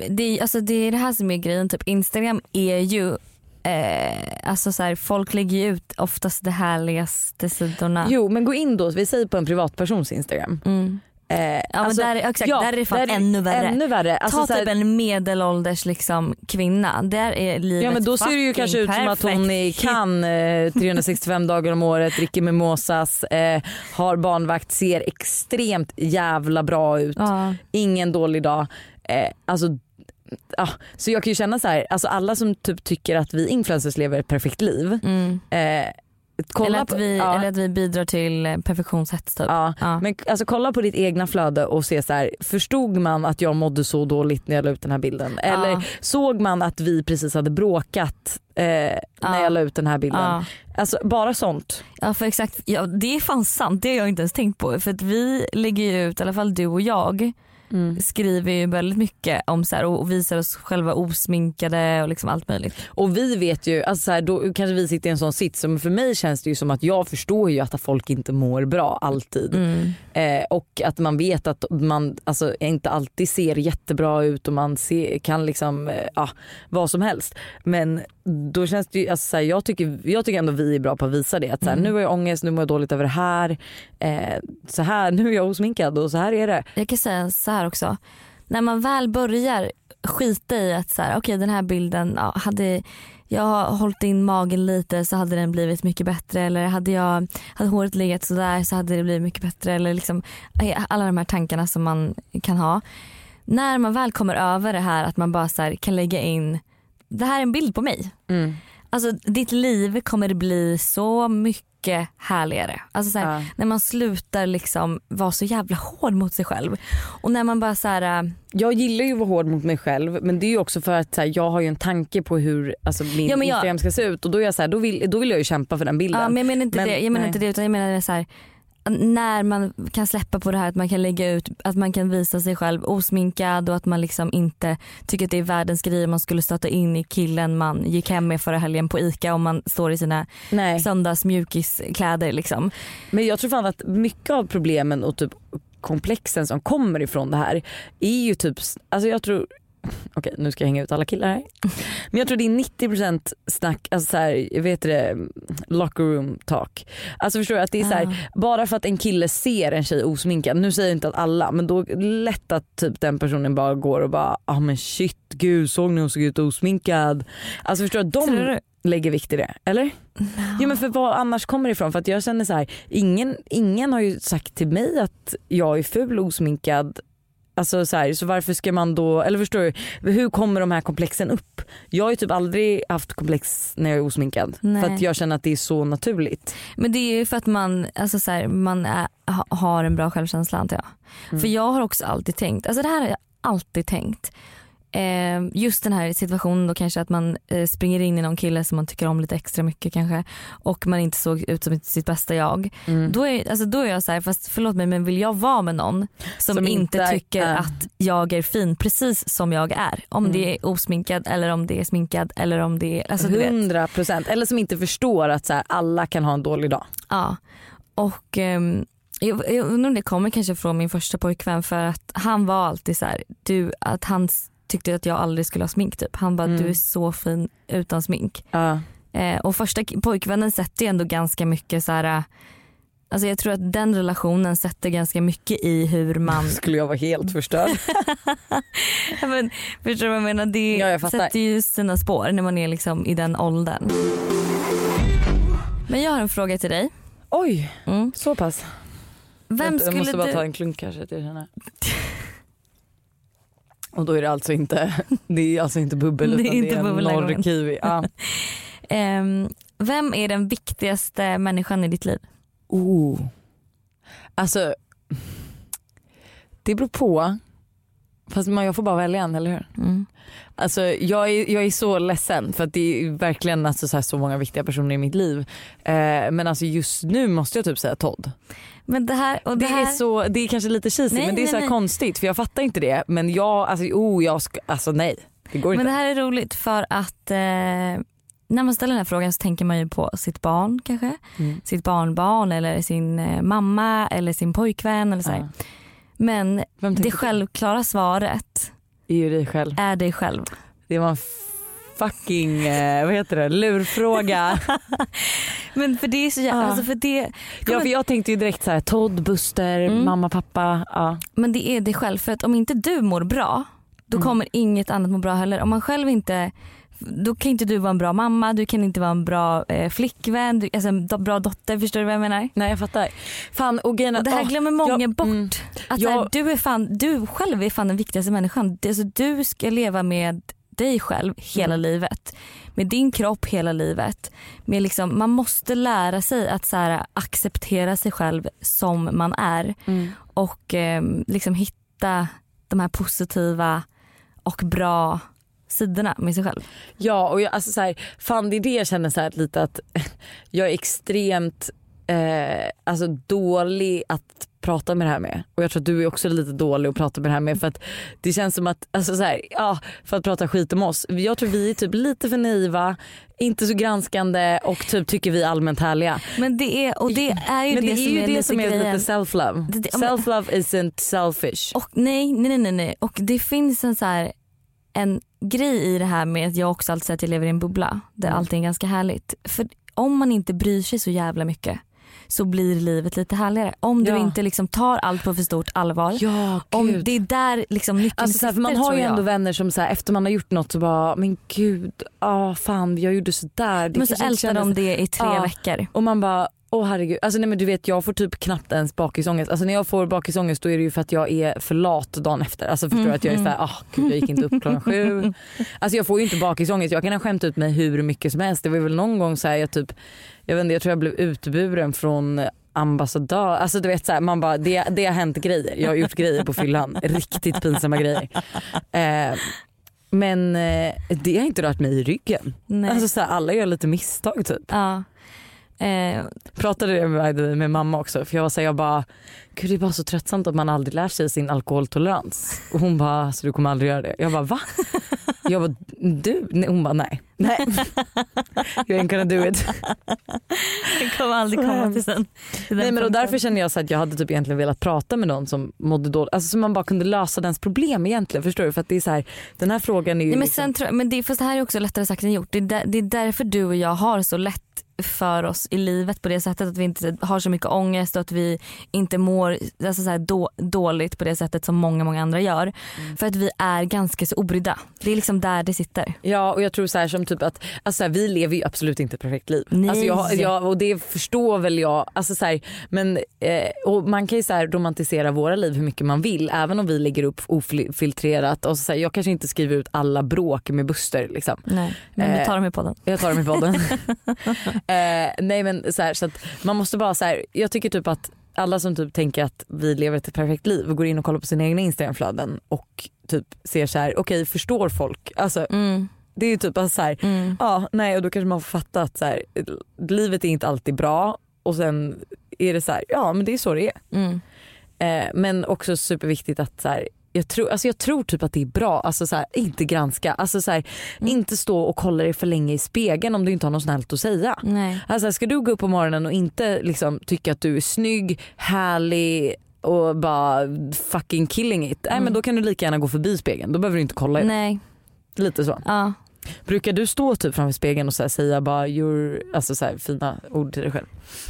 S2: det, är- alltså, det är det här som är grejen. Typ, Instagram är ju eh, alltså, så här, folk lägger ju ut oftast de härligaste sidorna.
S1: Jo men gå in då, vi säger på en privatpersons Instagram.
S2: Mm.
S1: Eh,
S2: Ja
S1: alltså,
S2: där, exakt,
S1: ja,
S2: där är det fan
S1: där-
S2: ännu värre.
S1: Ännu värre. Alltså,
S2: Ta
S1: så här-
S2: typ en medelålders liksom, kvinna. Där är livet
S1: Ja men då ser det ju kanske ut som att hon är i
S2: perfekt.
S1: Cannes eh, 365 dagar om året, dricker mimosas, eh, har barnvakt, ser extremt jävla bra ut.
S2: Ja.
S1: Ingen dålig dag. Eh, alltså, ja. Så jag kan ju känna så här, alltså alla som typ tycker att vi influencers lever ett perfekt liv
S2: Mm.
S1: eh,
S2: Eller att,
S1: på,
S2: vi,
S1: ja.
S2: eller att vi bidrar till eh, perfektionshets typ.
S1: Ja,
S2: Ja.
S1: men alltså kolla på ditt egna flöde och se så här, förstod man att jag mådde så dåligt när jag la ut den här bilden? Eller
S2: Ja.
S1: såg man att vi precis hade bråkat eh, när
S2: Ja.
S1: jag la ut den här bilden? Alltså bara sånt.
S2: Ja för exakt, ja, det är fan sant. Det har jag inte ens tänkt på. För att vi lägger ju ut, i alla fall du och jag, skriver ju väldigt mycket om så här, och visar oss själva osminkade och liksom allt möjligt.
S1: Och vi vet ju, alltså så här, då kanske vi sitter i en sån sits, men för mig känns det ju som att jag förstår ju att folk inte mår bra alltid.
S2: Mm.
S1: Eh, och att man vet att man alltså, inte alltid ser jättebra ut och man ser, kan liksom, eh, ja, vad som helst. Men då känns det ju, alltså, så här, jag, tycker, jag tycker ändå vi är bra på att visa det. Att, så här,
S2: Mm.
S1: Nu har jag ångest, nu mår jag dåligt över det här. Eh, så här nu är jag osminkad och så här är det.
S2: Jag kan säga så här också. När man väl börjar skita i att så här, okay, den här bilden, ja, hade jag hållit in magen lite så hade den blivit mycket bättre eller hade, jag, hade håret legat sådär så hade det blivit mycket bättre eller liksom eh, alla de här tankarna som man kan ha. När man väl kommer över det här att man bara så här, kan lägga in, det här är en bild på mig. Mm. Alltså ditt liv kommer bli så mycket härligare. Alltså så här,
S1: Ja.
S2: När man slutar liksom vara så jävla hård mot sig själv. Och när man bara så här, äh,
S1: Jag gillar ju att vara hård mot mig själv men det är ju också för att här, jag har ju en tanke på hur alltså, min
S2: Ja, jag-
S1: Instagram ska se ut och då, är jag så då, vill, då vill jag ju kämpa för den bilden.
S2: ja, men jag menar inte
S1: Men-
S2: det, jag menar
S1: nej.
S2: inte det utan jag menar så när man kan släppa på det här att man kan lägga ut, att man kan visa sig själv osminkad och att man liksom inte tycker att det är världens grej om man skulle stöta in i killen man gick hem med förra helgen på ICA om man står i sina
S1: Nej.
S2: söndagsmjukiskläder liksom.
S1: Men jag tror fan att mycket av problemen och typ komplexen som kommer ifrån det här är ju typ, alltså jag tror Okej nu ska jag hänga ut alla killar här. Men jag tror det är 90% snack, alltså så här, jag vet det, locker room talk. Alltså förstår du att det är så här, bara för att en kille ser en tjej osminkad, nu säger jag inte att alla men då lätt att typ den personen bara går och bara ah men shit gud såg ni hon såg ut osminkad. Alltså förstår du,
S2: Tror
S1: de
S2: du?
S1: lägger vikt i det, eller? Jo men för vad annars kommer det ifrån? För att jag känner så här, ingen, ingen har ju sagt till mig att jag är ful och osminkad. Alltså så, här, så varför ska man då, eller förstår du, hur kommer de här komplexen upp? Jag har ju typ aldrig haft komplex när jag är osminkad.
S2: Nej.
S1: För att jag känner att det är så naturligt.
S2: Men det är ju för att man, alltså så här, man är, ha, har en bra självkänsla antar jag. För jag har också alltid tänkt, alltså det här har jag alltid tänkt. Eh, just den här situationen då kanske att man eh, springer in i någon kille som man tycker om lite extra mycket kanske och man inte såg ut som sitt bästa jag. Då, är, alltså, då är jag så här, fast förlåt mig men vill jag vara med någon som,
S1: Som
S2: inte
S1: inte är-
S2: tycker
S1: äh.
S2: att jag är fin precis som jag är. Om det är osminkad eller om det är sminkad eller om det är, alltså du vet.
S1: 100 procent. Eller som inte förstår att så här, alla kan ha en dålig dag.
S2: Ja. Och ehm, jag, jag undrar om det kommer kanske från min första pojkvän för att han var alltid så här, du, att han s- tyckte att jag aldrig skulle ha smink typ. Han bara du är så fin utan smink.
S1: Ja.
S2: Eh, och första pojkvännen sätter ju ändå ganska mycket så här. eh, Alltså jag tror att den relationen sätter ganska mycket i hur man,
S1: Skulle jag vara helt förstörd.
S2: Men, förstår du vad jag menar? Det
S1: Ja, jag
S2: sätter ju sina spår när man är liksom i den åldern. Men jag har en fråga till dig.
S1: Oj,
S2: Mm.
S1: så pass.
S2: Vem
S1: jag
S2: skulle
S1: måste bara
S2: du...
S1: ta en klunk kanske till känna. Och då är det alltså inte, det är alltså inte bubbel
S2: Det är
S1: utan
S2: inte
S1: det är en
S2: gången.
S1: norrkiwi. Ja.
S2: Ehm, vem är den viktigaste människan i ditt liv?
S1: Oh. Alltså, det beror på. Fast man, jag får bara välja en, eller hur?
S2: Mm.
S1: Alltså, jag, är, jag är så ledsen för att det är verkligen alltså, så, här, så många viktiga personer i mitt liv. Eh, men alltså, just nu måste jag typ säga Todd.
S2: Men det här, och
S1: Det,
S2: det här,
S1: är, så, det är kanske lite cheesy
S2: Nej,
S1: men det är
S2: nej,
S1: så
S2: nej.
S1: konstigt för jag fattar inte det. Men jag, alltså, oh, jag ska, alltså nej. Det går
S2: men
S1: inte.
S2: det här är roligt för att eh, när man ställer den här frågan så tänker man ju på sitt barn kanske.
S1: Mm.
S2: Sitt barnbarn eller sin eh, mamma eller sin pojkvän eller så.
S1: Ja.
S2: Men det självklara svaret
S1: är ju dig själv.
S2: är dig själv.
S1: Det var en fucking, eh, vad heter det, lurfråga.
S2: Men för det är så jävla,
S1: Ja.
S2: alltså för det,
S1: ja, för jag tänkte ju direkt så här, Todd, Buster,
S2: Mm.
S1: mamma, pappa. Ja.
S2: men det är dig själv för att om inte du mår bra då
S1: Mm.
S2: kommer inget annat må bra heller. Om man själv inte då kan inte du vara en bra mamma, du kan inte vara en bra eh, flickvän, du, alltså en do- bra dotter. Förstår du vad jag menar?
S1: Nej jag fattar. Fan, och är
S2: Och det här
S1: åh,
S2: glömmer många
S1: jag-
S2: bort.
S1: mm.
S2: Att
S1: Jag-
S2: här, du, är fan, du själv är fan den viktigaste människan. Det- Alltså, du ska leva med dig själv hela
S1: Mm.
S2: livet. Med din kropp hela livet. Med liksom, man måste lära sig att så här, acceptera sig själv som man är.
S1: Mm.
S2: Och eh, liksom hitta de här positiva och bra sidorna med sig själv.
S1: Ja och jag, alltså så här, fan det är det jag känner så här lite att jag är extremt eh, alltså dålig att prata med det här med. Och jag tror att du är också lite dålig att prata med det här med för att det känns som att, alltså så här, ja för att prata skit om oss. Jag tror vi är typ lite för naiva, inte så granskande och typ tycker vi är allmänt härliga.
S2: Men det är, och det är ju
S1: Men
S2: det,
S1: det, är
S2: som
S1: ju
S2: är
S1: det som är lite self-love. Self-love isn't selfish.
S2: Och nej, nej, nej, nej. Och det finns en så här en grej i det här med att jag också alltid säger att jag lever i en bubbla där
S1: Mm.
S2: allting är ganska härligt. För om man inte bryr sig så jävla mycket så blir livet lite härligare. Om du
S1: Ja.
S2: inte liksom tar allt på för stort allvar.
S1: Ja
S2: Om det är där liksom nyckeln
S1: Alltså, för man
S2: sitter,
S1: har ju ändå vänner som så här, efter man har gjort något så bara men gud, ah, fan jag gjorde sådär. Det
S2: Men så ältar de det i tre
S1: Ja.
S2: veckor.
S1: Och man bara åh herregud. Alltså nej men du vet jag får typ knappt ens bakisångest. Alltså när jag får bakisångest då är det ju för att jag är för lat dagen efter. Alltså förstår du att jag är såhär, ah gud jag gick inte upp klockan sju. Alltså jag får ju inte bakisångest. Jag kan ha skämt ut mig hur mycket som helst. Det var väl någon gång så här, jag typ, jag vet inte jag tror jag blev utburen från ambassadör. Alltså du vet så här, man bara det, det har hänt grejer. Jag har gjort grejer på fyllan. Riktigt pinsamma grejer. Eh, men eh, det har inte rört mig i ryggen.
S2: Nej.
S1: Alltså så här, alla gör lite misstag typ.
S2: ja. Eh,
S1: Pratade det med, med mamma också för jag var så här, jag bara gud det är bara så tröttsamt att man aldrig lär sig sin alkoholtolerans. Och hon bara så du kommer aldrig göra det. Jag bara va? Jag bara du? Nej, hon bara nej. Nej. You ain't gonna do it.
S2: det kommer aldrig komma till sen. till
S1: Nej men och därför känner jag så att jag hade typ egentligen velat prata med någon som mådde dåligt. Alltså så man bara kunde lösa dens problem egentligen. Förstår du? För att det är så här, den här frågan är ju
S2: Nej, men
S1: liksom,
S2: sen men det, fast det här är också lättare sagt än gjort. Det är, där, det är därför du och jag har så lätt för oss i livet på det sättet att vi inte har så mycket ångest och att vi inte mår alltså så då, dåligt på det sättet som många många andra gör.
S1: Mm.
S2: För att vi är ganska så obrydda. Det är liksom där det sitter.
S1: Ja och jag tror så här som typ att alltså så här, vi lever ju absolut inte ett perfekt liv.
S2: Nej.
S1: Alltså jag, jag, och det förstår väl jag. Alltså så här, men, eh, och man kan ju så här romantisera våra liv hur mycket man vill även om vi lägger upp ofiltrerat. Och så här, jag kanske inte skriver ut alla bråk med Buster. Liksom.
S2: Nej, men vi
S1: Eh,
S2: tar dem i podden.
S1: Jag tar dem i podden. eh, nej men så, här, så att man måste bara så här, jag tycker typ att alla som typ tänker att vi lever ett perfekt liv och går in och kollar på sina egna instagramflöden och typ ser så här, okej förstår folk? Alltså
S2: Mm,
S1: det är ju typ bara så här,
S2: mm.
S1: ja nej och då kanske man får fatta att så här, livet är inte alltid bra och sen är det så här, ja men det är så det är.
S2: Mm.
S1: Eh, men också superviktigt att så här, jag, tror, alltså jag tror typ att det är bra, alltså så här, inte granska, alltså så här,
S2: Mm.
S1: inte stå och kolla dig för länge i spegeln om du inte har något snällt att säga.
S2: Nej.
S1: Alltså ska du gå upp på morgonen och inte liksom tycka att du är snygg, härlig och bara fucking killing it. Nej
S2: Mm.
S1: men då kan du lika gärna gå förbi spegeln, då behöver du inte kolla.
S2: Nej.
S1: Lite så.
S2: Ja.
S1: Brukar du stå typ framför spegeln och så säga bara your, alltså så här, fina ord till dig själv?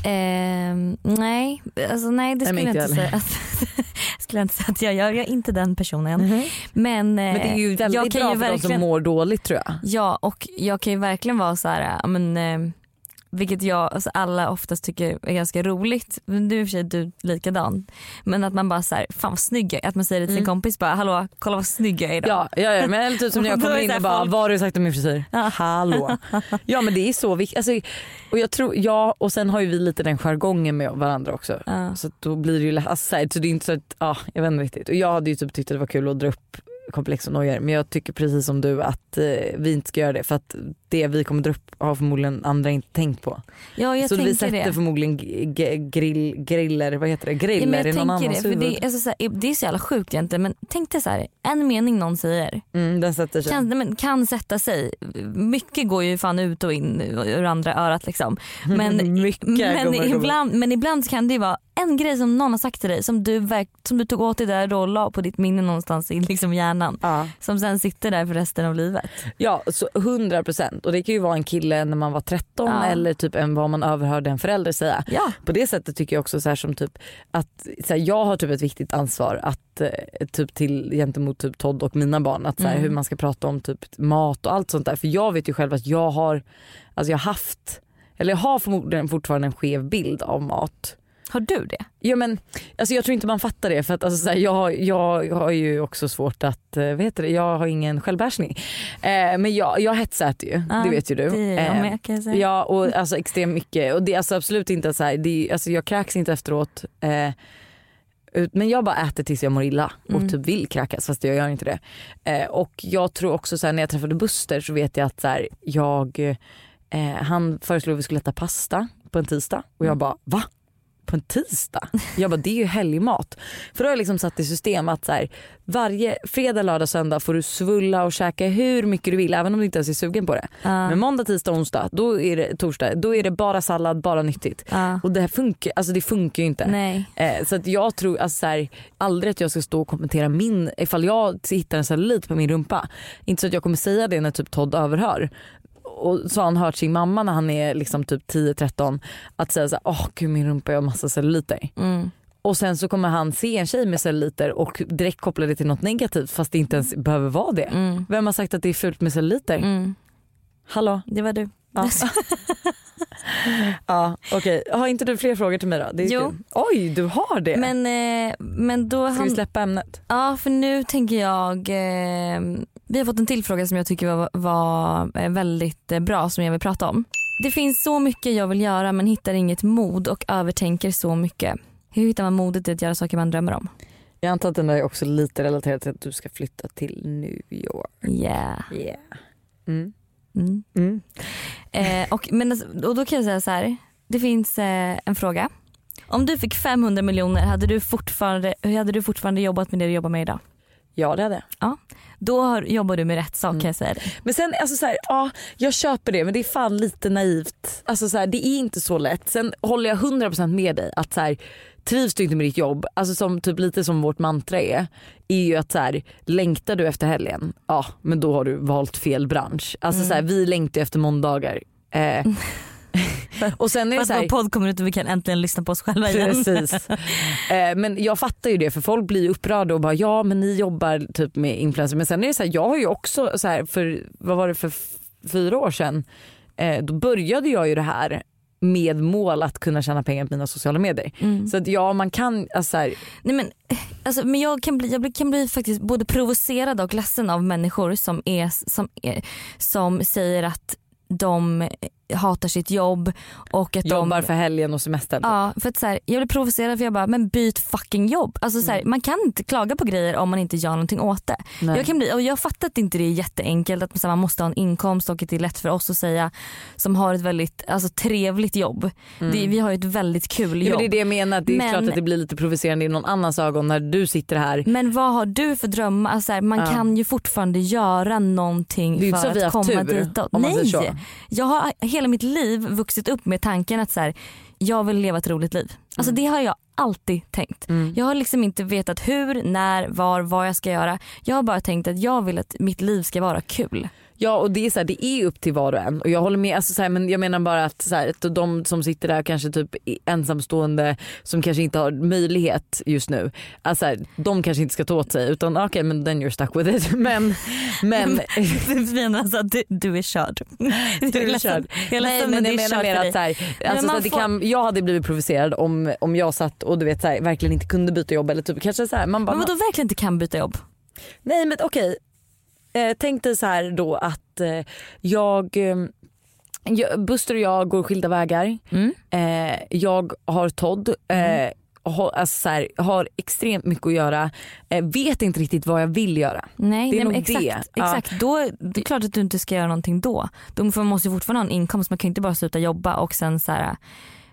S2: Ehm, nej, alltså nej det
S1: Nej,
S2: skulle jag
S1: inte
S2: säga. Att, skulle jag inte säga att jag gör. Jag är inte den personen. Men,
S1: Men det är ju
S2: eh,
S1: väldigt
S2: jag kan
S1: bra
S2: ju
S1: för de som
S2: verkligen,
S1: mår dåligt tror jag.
S2: Ja och jag kan ju verkligen vara så här, men, eh, vilket jag, alltså alla oftast tycker är ganska roligt. Men du i och för sig du likadan. Men att man bara så här, fan vad snygg jag är. Att man säger det till sin
S1: Mm.
S2: kompis bara, hallå kolla vad snygg jag är idag.
S1: Ja, ja, ja men eller typ som när jag kommer in och bara
S2: folk-
S1: vad har du sagt om min frisyr?
S2: Ja.
S1: Hallå. Ja men det är så viktigt. Alltså, och jag tror, ja och sen har ju vi lite den jargongen med varandra också.
S2: Ja.
S1: Så då blir det ju alltså, så här, så det är inte så att, ja jag vet inte riktigt. Och jag hade ju typ tyckt att det var kul att dra upp komplex och nojor men jag tycker precis som du att eh, vi inte ska göra det för att det vi kommer dra upp har förmodligen andra inte tänkt på.
S2: Ja jag
S1: så vi
S2: tänker
S1: sätter
S2: det.
S1: förmodligen grill, griller, vad heter det,
S2: Ja,
S1: griller
S2: men
S1: i någon annans
S2: det,
S1: huvud.
S2: det, är, så här, det är så jävla sjukt egentligen men tänk dig så här, en mening någon säger
S1: Mm, den sätter sig.
S2: kan, men, kan sätta sig. Mycket går ju fan ut och in ur andra örat liksom. Men,
S1: Mycket
S2: men,
S1: kommer
S2: ibland, men ibland kan det ju vara en grej som någon har sagt till dig som du, verk, som du tog åt dig där och la på ditt minne någonstans i liksom hjärnan.
S1: Ja.
S2: Som sen sitter där för resten av livet.
S1: Ja, så 100 procent. Och det kan ju vara en kille när man var 13
S2: Ja.
S1: eller typ en, vad man överhörde en förälder säga.
S2: Ja.
S1: På det sättet tycker jag också så här som typ att så här, jag har typ ett viktigt ansvar att eh, typ till gentemot typ Todd och mina barn att så här,
S2: Mm.
S1: hur man ska prata om typ mat och allt sånt där. För jag vet ju själv att jag har, alltså jag har haft, eller jag har förmodligen fortfarande en skev bild av mat.
S2: Har du det?
S1: Ja, men, alltså, jag tror inte man fattar det för att alltså, så här, jag, jag har ju också svårt att, eh, vad heter det, jag har ingen självbehärskning. Eh, men jag, jag hetsäter ju,
S2: Ja,
S1: det vet ju du.
S2: Det är jag
S1: Eh,
S2: med kan jag säga.
S1: Ja och alltså extremt mycket och det är alltså absolut inte så här, det är, alltså jag kräks inte efteråt. Eh, ut- men jag bara äter tills jag mår illa och
S2: Mm.
S1: typ vill kräkas fast jag gör inte det. Eh, och jag tror också så här, när jag träffade Buster så vet jag att så här, jag, eh, han föreslog att vi skulle äta pasta på en tisdag och
S2: Mm.
S1: jag bara va? På en tisdag? Jag bara det är ju helgmat. För då har jag liksom satt i system att så här, varje fredag, lördag, söndag får du svulla och käka hur mycket du vill även om du inte ens är sugen på det.
S2: Ja.
S1: Men måndag, tisdag, onsdag, då är det, torsdag, då är det bara sallad, bara nyttigt.
S2: Ja.
S1: Och det här funkar, alltså det funkar ju inte. Eh, så att jag tror alltså så här, aldrig att jag ska stå och kommentera min, ifall jag hittar en cellulit på min rumpa. Inte så att jag kommer säga det när typ Todd överhör. Och så har han hört sin mamma när han är liksom typ 10-13 att säga såhär, åh gud min rumpa jag har massa celluliter.
S2: Mm.
S1: Och sen så kommer han se en tjej med celluliter och direkt koppla det till något negativt fast det inte ens behöver vara det.
S2: Mm.
S1: Vem har sagt att det är fult med celluliter?
S2: Mm.
S1: Hallå?
S2: Det var du.
S1: Ja, ja okej. Har inte du fler frågor till mig då? Det är
S2: Jo.
S1: kul. Oj, du har det.
S2: Men, eh, men då
S1: Ska
S2: han...
S1: vi släppa ämnet?
S2: Ja för nu tänker jag, eh, vi har fått en till fråga som jag tycker var, var eh, väldigt eh, bra som jag vill prata om. Det finns så mycket jag vill göra men hittar inget mod och övertänker så mycket. Hur hittar man modet i att göra saker man drömmer om?
S1: Jag antar att den där är också lite relaterad till att du ska flytta till New York.
S2: Yeah.
S1: Yeah. Mm.
S2: Mm.
S1: Mm.
S2: Eh, och, men, alltså- och då kan jag säga så här. Det finns eh, en fråga. Om du fick 500 miljoner, hade du fortfarande, hur hade du fortfarande jobbat med det du jobbar med idag?
S1: Ja det hade jag.
S2: Då har, jobbar du med rätt sak kan jag säga det.
S1: Men sen alltså så här, ja jag köper det men det är fan lite naivt. Alltså så här, det är inte så lätt. Sen håller jag 100% med dig att så här, trivs du inte med ditt jobb, alltså som typ lite som vårt mantra är, är ju att så här, längtar du efter helgen, ja men då har du valt fel bransch. Alltså så här, vi längtar efter måndagar. Eh, och sen är det så här,
S2: vår podd kommer ut och vi kan äntligen lyssna på oss själva igen.
S1: Precis. Eh, men jag fattar ju det för folk blir upprörda och bara ja men ni jobbar typ med influencers. Men sen är det så här, jag har ju också så här, för vad var det för fyra år sedan eh, då började jag ju det här med mål att kunna tjäna pengar på mina sociala medier.
S2: Mm.
S1: Så att ja man kan, alltså så här,
S2: Nej, men, alltså, men jag kan bli, jag kan bli faktiskt både provocerad och ledsen av människor som, är, som, är, som säger att de hatar sitt jobb och att
S1: jobbar
S2: de
S1: för helgen och semestern.
S2: Ja, för att så här, jag blir provocerad för jag bara, men byt fucking jobb. Alltså, så här, Man kan inte klaga på grejer om man inte gör någonting åt det.
S1: Nej.
S2: Jag, kan bli, och jag fattar att inte det är jätteenkelt att man måste ha en inkomst och att det är lätt för oss att säga som har ett väldigt alltså, trevligt jobb. Det, vi har ju ett väldigt kul
S1: Mm. Ja,
S2: jobb.
S1: men det är det jag menar, det är
S2: Men-
S1: klart att det blir lite provocerande i någon annans ögon när du sitter här.
S2: Men vad har du för drömmar? Alltså, här, man
S1: Ja.
S2: kan ju fortfarande göra någonting för
S1: att
S2: komma
S1: tur,
S2: ditåt. Nej, jag har hela mitt liv vuxit upp med tanken att så här, jag vill leva ett roligt liv. Alltså det har jag alltid tänkt.
S1: Mm.
S2: Jag har liksom inte vetat hur, när, var, vad jag ska göra. Jag har bara tänkt att jag vill att mitt liv ska vara kul.
S1: Ja och det är, så här, det är upp till var och en och jag håller med. Alltså, så här, men jag menar bara att, så här, att de som sitter där kanske typ ensamstående som kanske inte har möjlighet just nu. Alltså, så här, de kanske inte ska ta åt sig utan okej men then you're stuck with it. Men, men
S2: menar alltså du, du är körd.
S1: du är körd.
S2: Jag är
S1: Nej men jag menar mer att så här, alltså, så att det
S2: får-
S1: kan, jag hade blivit provocerad om, om jag satt och du vet så verkligen inte kunde byta jobb eller typ kanske så man bara
S2: Men vadå verkligen inte kan byta jobb?
S1: Nej men okej. Eh, tänk dig så här då att eh, jag, eh, jag, Buster och jag går skilda vägar.
S2: Mm.
S1: Eh, jag har Todd. Eh, har, alltså så här, har extremt mycket att göra. Eh, vet inte riktigt vad jag vill göra.
S2: Nej,
S1: Det är
S2: nej
S1: nog
S2: exakt.
S1: det. Ja.
S2: exakt. Då, det är klart att du inte ska göra någonting då. Får- måste ju fortfarande ha en inkomst. Man kan ju inte bara sluta jobba och sen så här.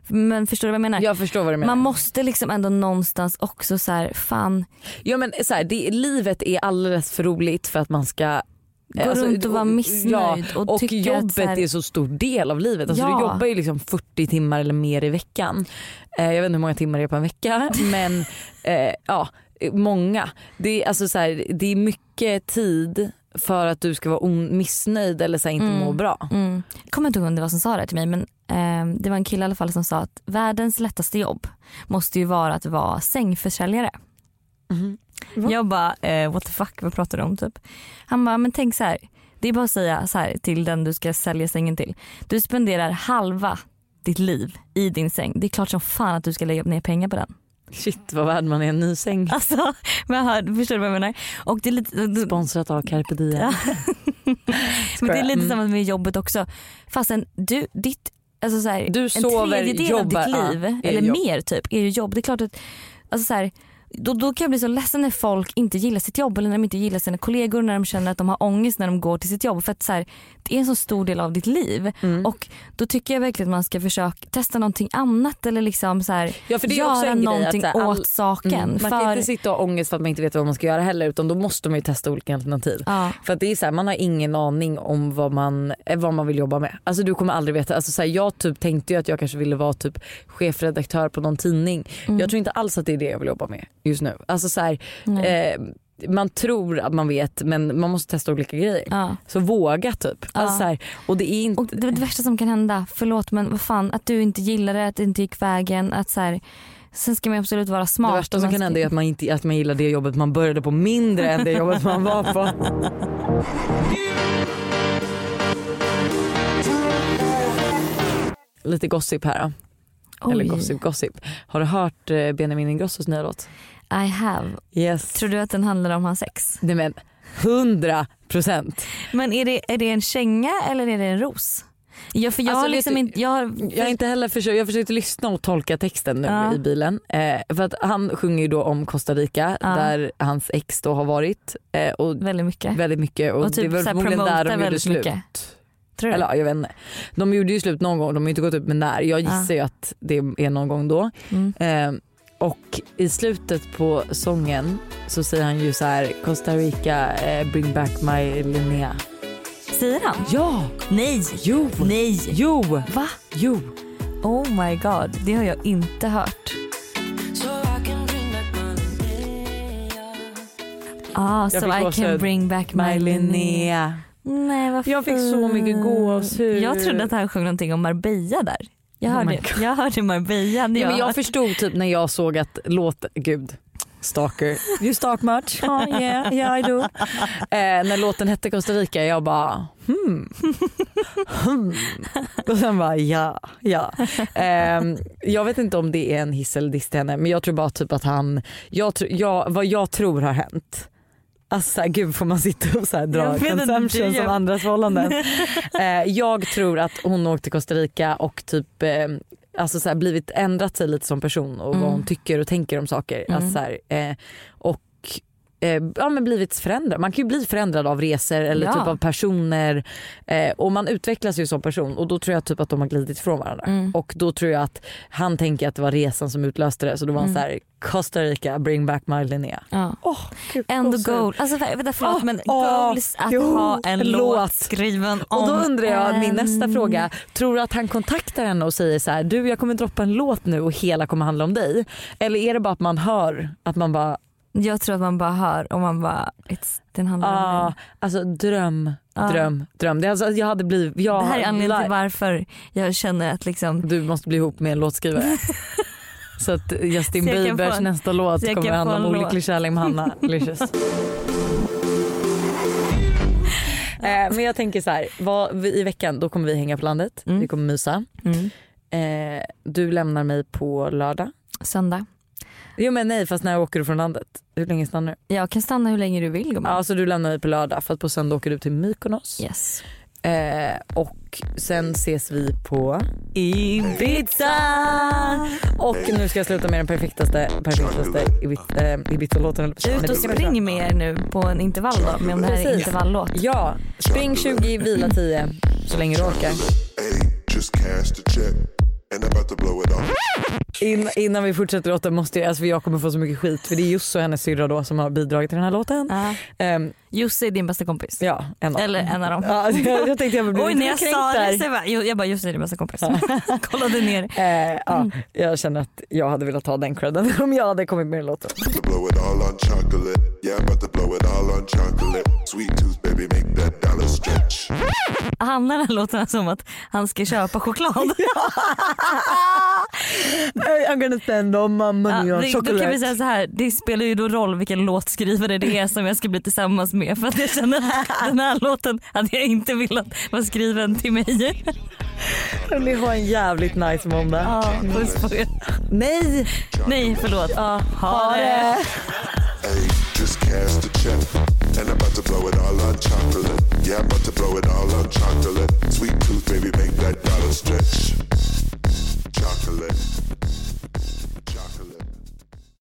S2: Men förstår du vad jag menar?
S1: Jag förstår vad du menar.
S2: Man måste liksom ändå någonstans också så här, fan
S1: ja, men så här, det, livet är alldeles för roligt för att man ska
S2: gå runt och vara missnöjd
S1: Ja,
S2: och,
S1: och jobbet
S2: så här,
S1: är så stor del av livet. Alltså
S2: Ja.
S1: Du jobbar ju liksom 40 timmar eller mer i veckan. Eh, jag vet inte hur många timmar det är på en vecka men eh, ja, många. Det är, alltså så här, det är mycket tid för att du ska vara missnöjd eller så här, inte må bra.
S2: Mm. Jag kommer inte ihåg vem det var som sa det till mig men eh, det var en kille i alla fall som sa att världens lättaste jobb måste ju vara att vara sängförsäljare.
S1: Va?
S2: Jag bara eh, what the fuck vad pratar du om typ? Han bara men tänk så här. Det är bara att säga så här till den du ska sälja sängen till. Du spenderar halva ditt liv i din säng. Det är klart som fan att du ska lägga ner pengar på den.
S1: Shit vad värd man är en ny säng.
S2: Alltså, men hör, förstår du vad jag menar? Och det är lite,
S1: Sponsrat av Carpe Diem.
S2: Ja. men det är lite
S1: Mm.
S2: samma med jobbet också. Fastän du, ditt, alltså så här,
S1: Du
S2: en
S1: sover,
S2: tredjedel
S1: jobbar,
S2: av ditt liv,
S1: ja,
S2: eller
S1: jobb.
S2: mer typ, är ju jobb. Det är klart att alltså så här, då, då kan jag bli så ledsen när folk inte gillar sitt jobb eller när de inte gillar sina kollegor, när de känner att de har ångest när de går till sitt jobb. För att så här, det är en så stor del av ditt liv.
S1: Mm.
S2: Och då tycker jag verkligen att man ska försöka testa någonting annat eller liksom så här,
S1: Ja, för det är också
S2: göra
S1: en grej att
S2: någonting
S1: här, all-
S2: åt saken.
S1: Mm. Man
S2: för,
S1: kan inte sitta och ha ångest för att man inte vet vad man ska göra heller utan då måste man ju testa olika alternativ.
S2: ja.
S1: För att det är så här, man har ingen aning om vad man, eh, vad man vill jobba med. Alltså du kommer aldrig veta. Alltså så här, jag typ tänkte ju att jag kanske ville vara typ chefredaktör på någon tidning.
S2: Mm.
S1: Jag tror inte alls att det är det jag vill jobba med just nu. Alltså så här, eh, man tror att man vet men man måste testa olika grejer.
S2: ja.
S1: Så våga typ. Alltså
S2: Ja.
S1: så här, och det är inte...
S2: Och det, det värsta som kan hända, förlåt men vad fan att du inte gillar det, att det inte gick vägen. Att så här, sen ska man absolut vara smart.
S1: det värsta som kan hända är att man, inte, att man gillar det jobbet man började på mindre än det jobbet man var på. Lite gossip här då. Eller
S2: Oj,
S1: gossip gossip. Har du hört eh, Benjamin Ingrossos nya låt?
S2: I have.
S1: Yes.
S2: Tror du att den handlar om hans sex?
S1: Nej men 100 procent.
S2: Men är det, är det en känga eller är det en ros? Ja, för jag
S1: Alltså,
S2: har liksom inte, jag har,
S1: Jag har inte heller försökt, jag försökte lyssna och tolka texten nu
S2: Ja.
S1: i bilen. Eh, för att han sjunger ju då om Costa Rica
S2: Ja.
S1: där hans ex då har varit. Eh, och
S2: väldigt mycket.
S1: väldigt mycket och,
S2: Och typ
S1: det var förmodligen där de gjorde slut.
S2: mycket. Tror du?
S1: Eller ja, jag vet inte. De gjorde ju slut någon gång, de har inte gått upp med när. Jag gissar ju att det är någon gång då.
S2: Mm.
S1: Eh, och i slutet på sången så säger han ju så här Costa Rica eh, bring back my Linnea.
S2: Säger han?
S1: Ja,
S2: Nej!
S1: jo,
S2: Nej!
S1: jo,
S2: Va?
S1: jo.
S2: Oh my god, det har jag inte hört. Ah, so
S1: fick
S2: I can bring back my,
S1: My
S2: Linnea.
S1: Linnea.
S2: Nej vad
S1: Jag fick så mycket gåshud.
S2: Jag trodde att han sjöng någonting om Marbella där. Jag
S1: Oh
S2: hörde,
S1: my God.
S2: jag hörde Marbella. när
S1: Ja, men
S2: jag
S1: jag förstod typ när jag såg att låt, gud, stalker. You stalk much? Oh, yeah, yeah I do. Eh, när låten hette Costa Rica jag bara hmm. hmm. Och sen bara ja, ja. Ehm, jag vet inte om det är en hiss eller diss till henne men jag tror bara typ att han, jag, tr- jag, vad jag tror har hänt Alltså så här, gud får man sitta och så här dra consumption som andras förhållanden. eh, jag tror att hon åkte till Costa Rica och typ eh, alltså så här, blivit ändrat sig lite som person och vad
S2: Mm.
S1: hon tycker och tänker om saker.
S2: Mm.
S1: Alltså så här, eh, och eh, ja, men blivit förändrad. Man kan ju bli förändrad av resor eller
S2: Ja.
S1: typ av personer eh, och man utvecklas ju som person och då tror jag typ att de har glidit ifrån varandra.
S2: Mm.
S1: Och då tror jag att han tänker att det var resan som utlöste det så då var han
S2: Mm.
S1: så här Costa Rica bring back my Linnea.
S2: Ja.
S1: Gud,
S2: Ändå goal. Alltså vä- vänta förlåt
S1: Åh,
S2: men
S1: åh,
S2: goals att
S1: jo,
S2: ha en låt
S1: låt.
S2: skriven om
S1: Och då undrar jag min
S2: en-
S1: nästa fråga. Tror du att han kontaktar henne och säger så här, du jag kommer droppa en låt nu och hela kommer handla om dig? Eller är det bara att man hör att man bara,
S2: Jag tror att man bara hör och man bara, den handlar om
S1: ah,
S2: mig.
S1: alltså dröm,
S2: Ja.
S1: dröm, dröm. Det alltså, jag hade blivit, jag,
S2: Det här är anledningen till varför jag känner att liksom
S1: Du måste bli ihop med en låtskrivare. Så att Justin
S2: Så
S1: Biebers
S2: få
S1: nästa låt kommer handla om olycklig
S2: låt.
S1: kärlek med Hanna Licious. Eh, men jag tänker så här, vad, i veckan då kommer vi hänga på landet,
S2: Mm.
S1: vi kommer mysa.
S2: mm.
S1: Eh, du lämnar mig på lördag.
S2: söndag.
S1: Jo men nej fast när åker du från landet? Hur länge stannar du?
S2: Jag kan stanna hur länge du vill gumman.
S1: Ja så du lämnar mig på lördag för att på söndag åker du till Mykonos.
S2: Yes.
S1: Eh, och sen ses vi på Ibiza. Och nu ska jag sluta med den perfektaste, perfektaste Ibiza- eh, Ibiza-låten.
S2: Ut och spring med er nu på en intervall då, med om det här är
S1: Precis.
S2: intervallåt.
S1: Ja, spring 20, vila 10 så länge du orkar.
S5: Just.
S1: In, innan vi fortsätter låten måste jag, alltså jag kommer få så mycket skit för det är Jussi och hennes syrra då som har bidragit till den här låten.
S2: Ja.
S1: Ehm,
S2: Jussi är din bästa kompis.
S1: ja, en av
S2: Eller en av dem.
S1: Ja, jag, jag tänkte jag blev
S2: Oj
S1: lite
S2: när jag sa det
S1: där.
S2: så jag bara, jag bara Jussi är din bästa kompis. Kollade ner.
S1: Eh, ja, jag känner att jag hade velat ha den credden om jag hade kommit med i låten.
S5: Chocolate. Chocolate.
S2: Handlar den här låten alltså om att han ska köpa choklad?
S1: I'm gonna spend all my money
S2: Ja,
S1: on
S2: det, då kan vi
S1: chocolate.
S2: säga så här, det spelar ju då roll vilken låtskrivare det är som jag ska bli tillsammans med med för att jag känner att den här låten hade jag inte velat vara skriven till mig.
S1: Ni har en jävligt nice måndag.
S2: Ja, puss på er.
S1: Nej!
S2: Nej, förlåt.
S1: Ja,
S2: ha, det!
S5: And I'm about to blow it all on chocolate. Yeah, I'm about to blow it all on chocolate. Sweet tooth, baby, make that dollar stretch. Chocolate.